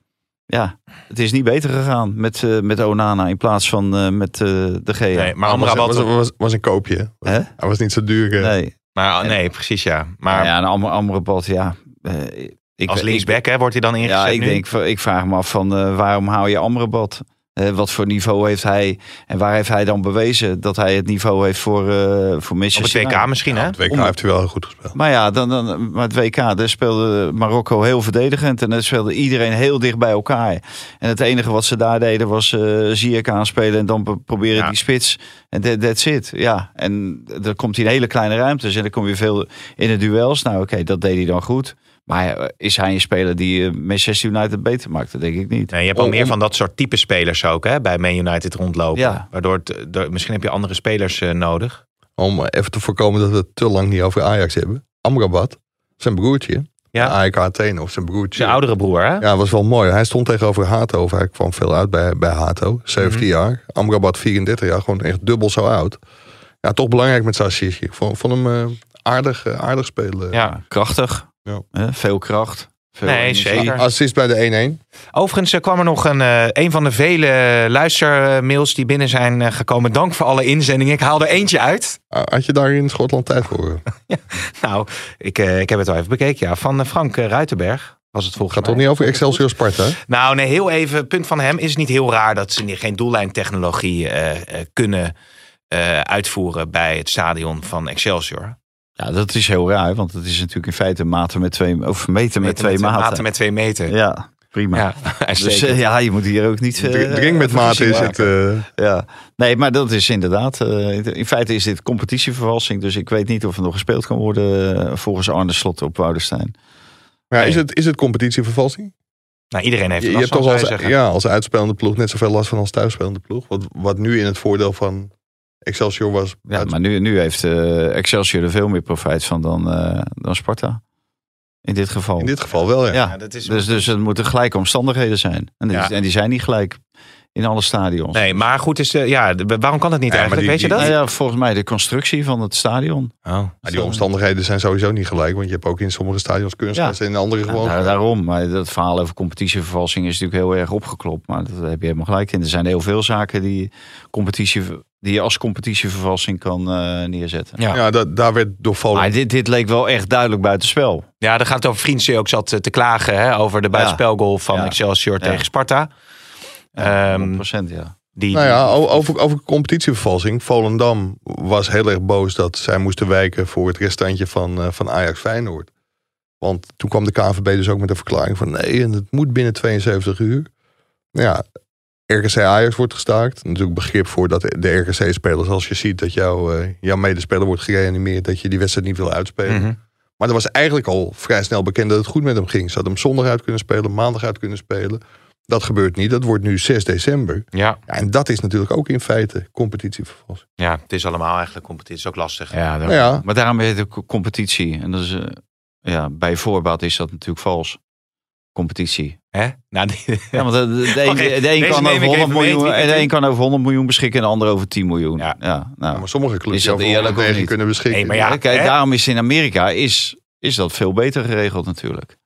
Ja, het is niet beter gegaan met, eh, met Onana in plaats van eh, met eh, de Gea. Nee, maar Amrabat... was, was, was een koopje. Hè? Hij was niet zo duur. Nee, Maar, nee, precies ja. Maar maar ja, en Am Amrabat, ja. eh, ik, als ik- linksback hè, wordt hij dan ingezet Ja, ik, nu? denk, ik vraag me af van eh, waarom hou je Amrabat? Eh, wat voor niveau heeft hij en waar heeft hij dan bewezen dat hij het niveau heeft voor, eh voor Op het WK misschien hè? Het WK Om- heeft hij wel goed gespeeld. Maar ja, dan, dan, maar het WK, daar speelde Marokko heel verdedigend. En daar speelde iedereen heel dicht bij elkaar. En het enige wat ze daar deden was eh Ziyech aanspelen en dan pro- proberen Ja. die spits. En that, that's it. Ja, en dan komt hij in hele kleine ruimtes. En dan kom je veel in de duels. Nou oké, dat deed hij dan goed. Maar eh, is hij een speler die eh, Manchester United beter maakt? Dat denk ik niet. Nee, je hebt al Om- meer van dat soort type spelers ook hè, bij Man United rondlopen. Ja. Waardoor het, door- misschien heb je andere spelers eh, nodig. Om even te voorkomen dat we het te lang niet over Ajax hebben. Amrabat, zijn broertje, Ja. Athene of zijn broertje. Zijn oudere broer hè? Ja, was wel mooi. Hij stond tegenover Hato. Of hij kwam veel uit bij, bij Hato. 17 Mhm. jaar. Amrabat 34 jaar. Gewoon echt dubbel zo oud. Ja, toch belangrijk met zijn assistje. Ik vond, vond hem eh, aardig, eh, aardig spelen. Ja. Krachtig. Ja. Veel kracht. Veel Nee, zeker. Assist bij de 1-1. Overigens eh, kwam er nog een, eh, een van de vele luistermails die binnen zijn eh, gekomen. Dank voor alle inzendingen. Ik haal er eentje uit. Had je daar in Schotland tijd voor? *laughs* Nou, ik, eh, ik heb het al even bekeken. Ja. Van Frank Ruitenberg was het volgens Gaat mij. toch niet over Excelsior Sparta? Nou, nee, heel even. Het punt van hem is het niet heel raar dat ze niet- geen doellijntechnologie eh, eh, kunnen eh, uitvoeren bij het stadion van Excelsior. Ja, dat is heel raar. Want het is natuurlijk in feite maten met twee, of meten met twee maten. maten met twee meter. Ja, Ja, prima. *laughs* Dus uitstekend. eh, ja, je moet hier ook niet... eh, Dr- Drink met mate is het. eh, Ja, nee, maar dat is inderdaad. eh, in feite is dit competitievervalsing. Dus ik weet niet of er nog gespeeld kan worden eh, volgens Arne Slot op Woudenstein. maar ja, is, het, is het competitievervalsing? Nou, iedereen heeft Je, er je last hebt van, toch als, ja, als uitspelende ploeg net zoveel last van als thuisspelende ploeg. Wat, wat nu in het voordeel van Excelsior was. Ja, uit- maar nu, nu heeft eh, Excelsior er veel meer profijt van dan, eh, dan Sparta. In dit geval. in dit geval wel, ja. ja, Ja, dat is dus, dus het moeten gelijke omstandigheden zijn. En die, Ja. en die zijn niet gelijk. in alle stadions. Nee, maar goed, is, eh, ja, waarom kan het niet Ja, eigenlijk? die- Weet je dat? Nou ja, volgens mij de constructie van het stadion. Oh. Maar die omstandigheden zijn sowieso niet gelijk. Want je hebt ook in sommige stadions kunstgras en in andere Ja, gewoon. daar- daarom. Maar dat verhaal over competitievervalsing is natuurlijk heel erg opgeklopt. Maar dat heb je helemaal gelijk in. Er zijn heel veel zaken die, competitie, die je als competitievervalsing kan eh, neerzetten. Ja. Ja, dat, daar werd door Volendam Maar dit, dit leek wel echt duidelijk buitenspel. Ja, daar gaat het over Vriendse ook zat eh, te klagen hè, over de buitenspelgoal van Ja. Excelsior Ja. tegen Sparta. Ja, Ehm, 100%, ja. Die, Nou ja, over, over competitievervalsing. Volendam was heel erg boos dat zij moesten wijken voor het restantje van, eh, van Ajax Feyenoord. Want toen kwam de KNVB dus ook met een verklaring van nee, en het moet binnen 72 uur. Nou Ja, RKC Ajax wordt gestaakt. Natuurlijk begrip voor dat de RKC-spelers, als je ziet dat jouw, eh, jouw medespeler wordt gereanimeerd, dat je die wedstrijd niet wil uitspelen. Mhm. Maar er was eigenlijk al vrij snel bekend dat het goed met hem ging. Ze hadden hem zondag uit kunnen spelen, maandag uit kunnen spelen. Dat gebeurt niet. Dat wordt nu 6 december. ja, Ja, en dat is natuurlijk ook in feite competitievervalsing. ja, het is allemaal eigenlijk competitie. is ook lastig. Ja, daar- Nou ja. Maar daarom heet het competitie. En dat is, eh, ja, bij voorbaat is dat natuurlijk vals. Competitie. Hè? Nou, die- Ja, want de, de, de *laughs* een, de kan over ik 100 even mee, miljoen, de een kan over 100 miljoen beschikken en de ander over 10 miljoen. Ja. Ja, nou. maar sommige clubs Is dat eerlijk of 109 niet? kunnen beschikken. Nee, maar ja, Kijk, hè? daarom is in Amerika is, is dat veel beter geregeld natuurlijk.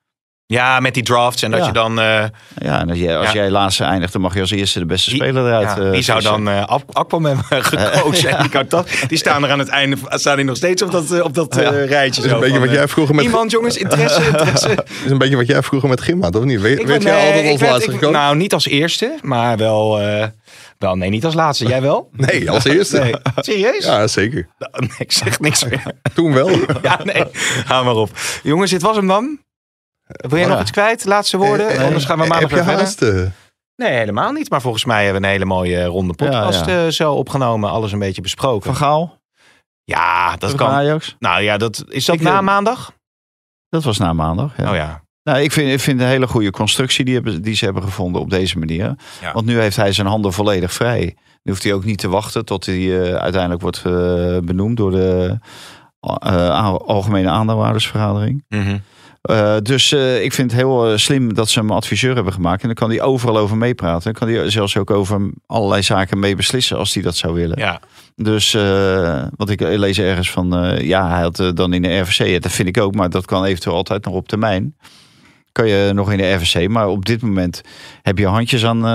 Ja, met die drafts en dat Ja. je dan... eh, Ja, en als, jij, als Ja. jij laatste eindigt, dan mag je als eerste de beste speler eruit. ja, eh, wie zou dan eh Aqu- Aquaman *laughs* gecoacht en die, die staan er aan het einde, staan die nog steeds op dat, eh, op dat eh, Ja. rijtje. Dat is zo een beetje van, wat eh, jij vroeger met, Iemand jongens, interesse, *laughs* interesse. dat is een beetje wat jij vroeger met gym had, of niet? Weet, Ik weet ben- jij nee, altijd als laatste gekomen? Nou, niet als eerste, maar wel, eh, wel... Nee, niet als laatste. Jij wel? *laughs* nee, als eerste. Nee. Serieus? Ja, zeker. Nee, ik zeg niks meer. Toen wel. Ja, nee. Hou maar op. Jongens, dit was hem dan. Wil jij nog iets kwijt? Laatste woorden? Eh, eh, Anders gaan we eh, maandag weer verder. Nee, helemaal niet. Maar volgens mij hebben we een hele mooie ronde podcast Ja, eh, zo opgenomen. Alles een beetje besproken. Van Gaal, Ja, dat kan. Ajax. Nou ja, dat, is dat Ik, na maandag? Dat was na maandag. Ja. Oh ja. Nou, ik vind, ik vind een hele goede constructie die, hebben, die ze hebben gevonden op deze manier. Ja. Want nu heeft hij zijn handen volledig vrij. Nu hoeft hij ook niet te wachten tot hij uiteindelijk wordt benoemd door de Algemene Aandeelhoudersvergadering. Mhm. Eh, dus eh, ik vind het heel eh, slim dat ze hem adviseur hebben gemaakt. En dan kan hij overal over meepraten. Dan kan hij zelfs ook over allerlei zaken mee beslissen als hij dat zou willen. Ja. Dus wat ik lees ergens van, ja, hij had dan in de RVC, ja, dat vind ik ook, maar dat kan eventueel altijd nog op termijn. Kan je nog in de RVC, maar op dit moment heb je handjes aan, eh,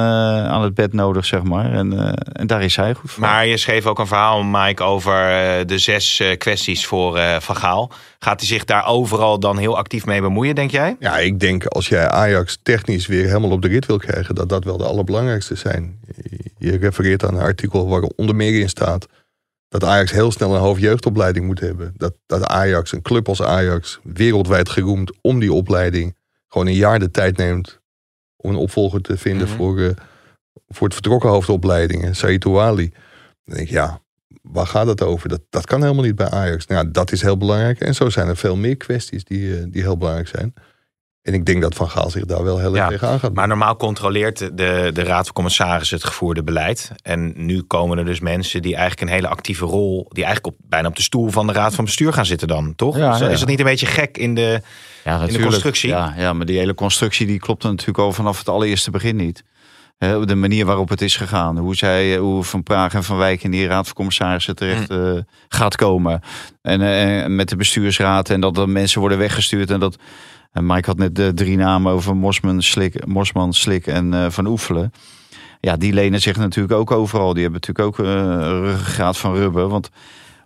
aan het bed nodig, zeg maar. En, eh, en daar is hij goed voor. Maar je schreef ook een verhaal, Mike, over eh, de zes kwesties voor eh Van Gaal. Gaat hij zich daar overal dan heel actief mee bemoeien, denk jij? Ja, ik denk als jij Ajax technisch weer helemaal op de rit wil krijgen, dat dat wel de allerbelangrijkste zijn. Je refereert aan een artikel waar er onder meer in staat dat Ajax heel snel een hoofdjeugdopleiding moet hebben. Dat, dat Ajax, een club als Ajax, wereldwijd geroemd om die opleiding, gewoon een jaar de tijd neemt om een opvolger te vinden Mhm. voor, eh, voor het vertrokken hoofdopleidingen, Ouali. Dan denk ik, ja, waar gaat het over? Dat, dat kan helemaal niet bij Ajax. Nou, ja, dat is heel belangrijk. En zo zijn er veel meer kwesties die, eh, die heel belangrijk zijn. En ik denk dat Van Gaal zich daar wel heel erg Ja, tegenaan gaat. Maar normaal controleert de, de Raad van Commissarissen het gevoerde beleid. En nu komen er dus mensen die eigenlijk een hele actieve rol... die eigenlijk op, bijna op de stoel van de Raad van Bestuur gaan zitten dan, toch? Ja, is, ja. is dat niet een beetje gek in de... ja, natuurlijk. constructie? Ja, ja, maar die hele constructie die klopt natuurlijk al vanaf het allereerste begin niet. Hè, de manier waarop het is gegaan. Hoe, zij, hoe Van Praag en Van Wijk in die raad van commissarissen terecht eh, gaat komen. En eh, met de bestuursraad. En dat er mensen worden weggestuurd. En dat. En Mike had net de drie namen over Mosman, Slik, Mosman, Slik en eh, Van Oefelen. Ja, die lenen zich natuurlijk ook overal. Die hebben natuurlijk ook eh, een ruggengraat van rubber. Want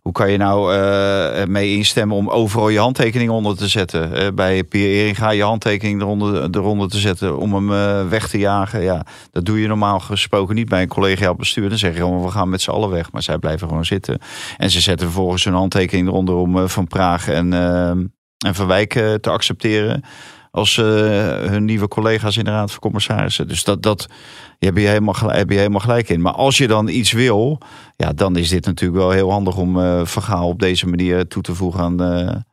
hoe kan je nou eh, mee instemmen om overal je handtekening onder te zetten? Bij Pierre Eringa je handtekening eronder, eronder te zetten om hem weg te jagen. Ja, dat doe je normaal gesproken niet bij een collegiaal bestuur. Dan zeg je we gaan met z'n allen weg. Maar zij blijven gewoon zitten. En ze zetten vervolgens hun handtekening eronder om Van Praag en, eh, en Van Wijk eh, te accepteren. Als eh, hun nieuwe collega's in de Raad van Commissarissen. Dus dat, dat je heb, je helemaal gelijk, heb je helemaal gelijk in. Maar als je dan iets wil, ja, dan is dit natuurlijk wel heel handig om eh verhaal op deze manier toe te voegen aan,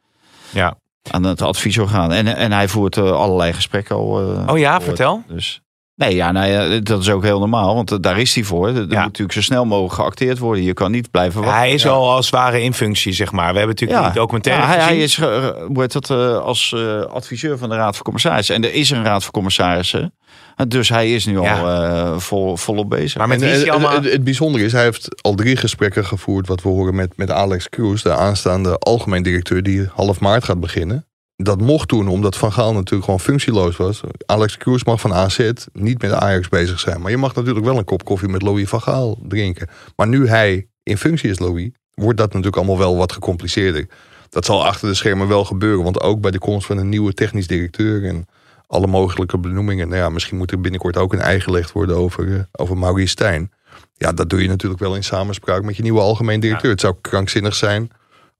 Ja. aan het adviesorgaan. En, en hij voert allerlei gesprekken al. Oh ja, vertel. Dus Nee, ja, nou ja, dat is ook heel normaal, want eh, daar is hij voor. Er moet Ja. natuurlijk zo snel mogelijk geacteerd worden. Je kan niet blijven wachten. Hij is al als ware in functie, zeg maar. We hebben natuurlijk die documentaire Ja, hij, gezien. hij is heet dat, eh, als eh, adviseur van de Raad van Commissarissen. En er is een Raad van Commissarissen. En Dus hij is nu Ja. al eh, vol, volop bezig. Maar met En, wie is hij en- allemaal... het bijzondere is, hij heeft al drie gesprekken gevoerd, wat we horen met, met Alex Kroes, de aanstaande algemeen directeur die half maart gaat beginnen. Dat mocht toen, omdat Van Gaal natuurlijk gewoon functieloos was. Alex Kroes mag van AZ niet met Ajax bezig zijn. Maar je mag natuurlijk wel een kop koffie met Louis van Gaal drinken. Maar nu hij in functie is, Louis, wordt dat natuurlijk allemaal wel wat gecompliceerder. Dat zal achter de schermen wel gebeuren. Want ook bij de komst van een nieuwe technisch directeur en alle mogelijke benoemingen. Nou ja, misschien moet er binnenkort ook een ei gelegd worden over, eh, over Maurice Stijn. Ja, dat doe je natuurlijk wel in samenspraak met je nieuwe algemeen directeur. Het zou krankzinnig zijn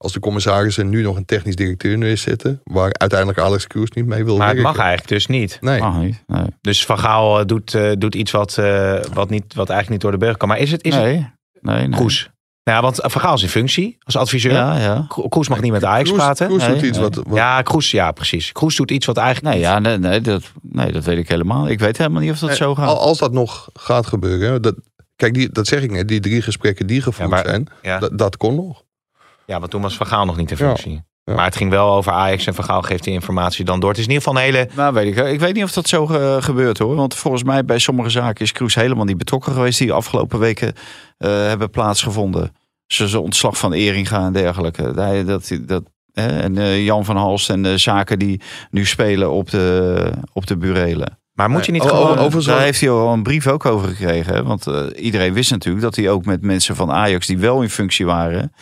als de commissarissen nu nog een technisch directeur neerzetten. Waar uiteindelijk Alex Kroes niet mee wil Maar het werken. mag eigenlijk dus niet. Nee. Mag niet. Nee. Dus Van Gaal eh, doet, eh, doet iets wat, eh, wat, niet, wat eigenlijk niet door de beugel kan. Maar is het, is het nee. nee, nee. Kroes? Nou, ja, want Van Gaal is in functie als adviseur. Ja, ja. Kro- Kroes mag niet met Ajax Kroes- praten. Kroes Nee, doet iets nee. wat, wat Ja, Kroes, ja, precies. Kroes doet iets wat eigenlijk Nee, ja, nee, nee, dat, nee, dat weet ik helemaal. Ik weet helemaal niet of dat zo gaat. al- Als dat nog gaat gebeuren. Dat, kijk, die, dat zeg ik net. Die drie gesprekken die gevoerd Ja, maar- zijn. Dat kon nog. Ja, want toen was Van Gaal nog niet in functie. Ja. Maar het ging wel over Ajax en Van Gaal geeft die informatie dan door. Het is in ieder geval een hele... Nou, weet ik, ik weet niet of dat zo eh, gebeurt hoor. Want volgens mij bij sommige zaken is Kroes helemaal niet betrokken geweest. Die de afgelopen weken eh, hebben plaatsgevonden. Zoals de ontslag van Eringa en dergelijke. Hij- Dat, dat, hè, en eh, Jan van Halst en de zaken die nu spelen op de, op de burelen. Maar moet je niet Oh, gewoon... Overigens Daar wel- heeft hij al een brief ook over gekregen. Hè? Want eh, iedereen wist natuurlijk dat hij ook met mensen van Ajax die wel in functie waren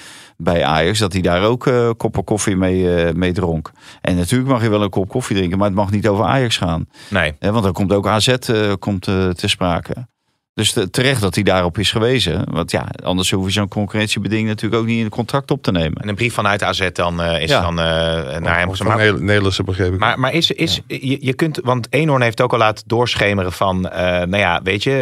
bij Ajax, dat hij daar ook eh koppen koffie mee, eh, mee dronk. En natuurlijk mag je wel een kop koffie drinken, maar het mag niet over Ajax gaan. Nee. Hè? Want dan komt ook AZ eh, komt, te sprake. Dus te- terecht dat hij daarop is gewezen. Want ja, anders hoef je zo'n concurrentiebeding natuurlijk ook niet in het contract op te nemen. En een brief vanuit AZ dan eh, is Ja. dan eh, naar hem Nel- Nederlandse begreep ik. maar, maar is, is, je, je kunt... Want Eenhoorn heeft ook al laten doorschemeren van... eh, nou ja, weet je,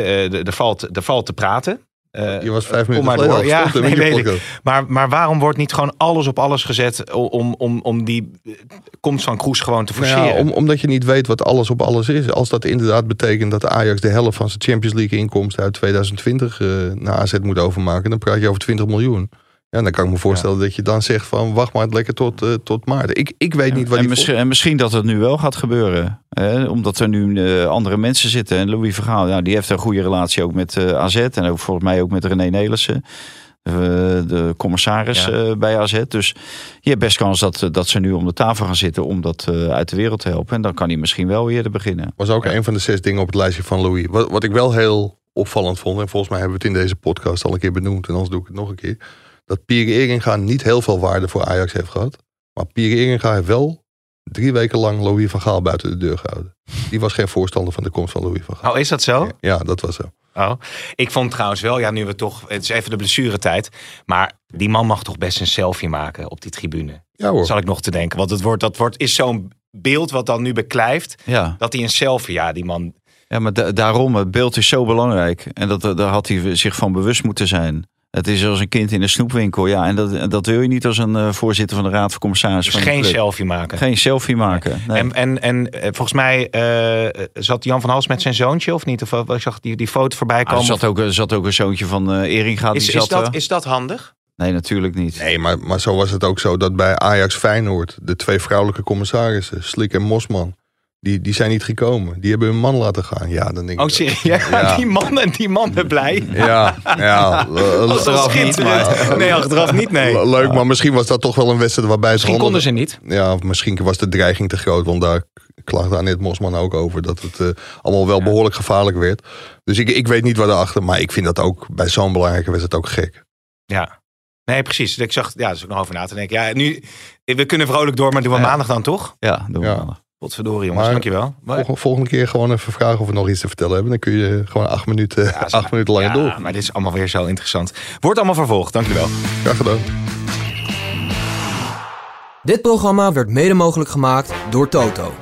er valt, er valt te praten. Eh, je was vijf kom minuten maar door. Ja, nee, weet ik. Maar, maar waarom wordt niet gewoon alles op alles gezet om, om, om die eh, komst van Kroes gewoon te Nou forceren? ja, om, omdat je niet weet wat alles op alles is. Als dat inderdaad betekent dat Ajax de helft van zijn Champions League inkomsten uit 2020 eh, naar AZ moet overmaken, dan praat je over 20 miljoen. Ja, dan kan ik me voorstellen dat je dan zegt van wacht maar lekker tot, eh, tot maart. Ik, ik weet niet wat en, die misschien, en misschien dat het nu wel gaat gebeuren. Hè? Omdat er nu eh, andere mensen zitten. En Louis Vergaal, ja, die heeft een goede relatie ook met eh, AZ. En ook volgens mij ook met René Nelissen. de commissaris Ja. bij AZ. Dus je hebt best kans dat, dat ze nu om de tafel gaan zitten om dat uit de wereld te helpen. En dan kan hij misschien wel eerder beginnen. was ook een van de zes dingen op het lijstje van Louis. Wat, wat ik wel heel opvallend vond, en volgens mij hebben we het in deze podcast al een keer benoemd, en anders doe ik het nog een keer, dat Pierre Eringa niet heel veel waarde voor Ajax heeft gehad. Maar Pierre Eringa heeft wel drie weken lang Louis van Gaal buiten de deur gehouden. Die was geen voorstander van de komst van Louis van Gaal. Oh, is dat zo? Ja, dat was zo. Oh. Ik vond trouwens wel, ja, nu we toch, het is even de blessuretijd. Maar die man mag toch best een selfie maken op die tribune. Ja hoor. Zal ik nog te denken. Want het wordt, dat wordt, is zo'n beeld wat dan nu beklijft. Ja, Dat hij een selfie, ja, die man. ja maar da- daarom, het beeld is zo belangrijk. En dat, daar had hij zich van bewust moeten zijn. Het is als een kind in een snoepwinkel. Ja, en dat, dat wil je niet als een eh, voorzitter van de Raad van Commissarissen. Dus van een geen club. selfie maken. Geen selfie maken. Nee. En, en, en eh, volgens mij eh, zat Jan van Hals met zijn zoontje of niet? Of wat ik zag die, die foto voorbij Ah, komen. er zat ook, er zat ook een zoontje van eh Eringa. Die is, zat, is, dat, is dat handig? Nee, natuurlijk niet. Nee, maar, maar zo was het ook zo dat bij Ajax Feyenoord, de twee vrouwelijke commissarissen, Slik en Mosman, die, die zijn niet gekomen. Die hebben hun man laten gaan. Ja, dan denk ik. Oh, serieus? Ja. Die mannen, die mannen blij. Ja, ja. toch *laughs* Achteraf niet? Nee, achteraf niet, nee. le- Leuk, maar misschien was dat toch wel een wedstrijd waarbij ze Misschien konden ze niet. Ja, of misschien was de dreiging te groot, want daar klaagde Annette Mosman ook over dat het eh, allemaal wel behoorlijk gevaarlijk werd. Dus ik, ik weet niet wat erachter, maar ik vind dat ook bij zo'n belangrijke wedstrijd ook gek. Ja. Nee, precies. Ik zag, ja, daar is ook nog over na te denken. Ja, nu, we kunnen vrolijk door, maar doen we Ja. maandag dan toch? Ja, doen we Ja. maandag. Potverdorie, jongens. Maar- Dankjewel. Maar, Volgende, volgende keer gewoon even vragen of we nog iets te vertellen hebben. Dan kun je gewoon acht minuten, Ja, acht minuten langer ja, door. maar dit is allemaal weer zo interessant. Wordt allemaal vervolgd. Dankjewel. Graag gedaan. Dit programma werd mede mogelijk gemaakt door Toto.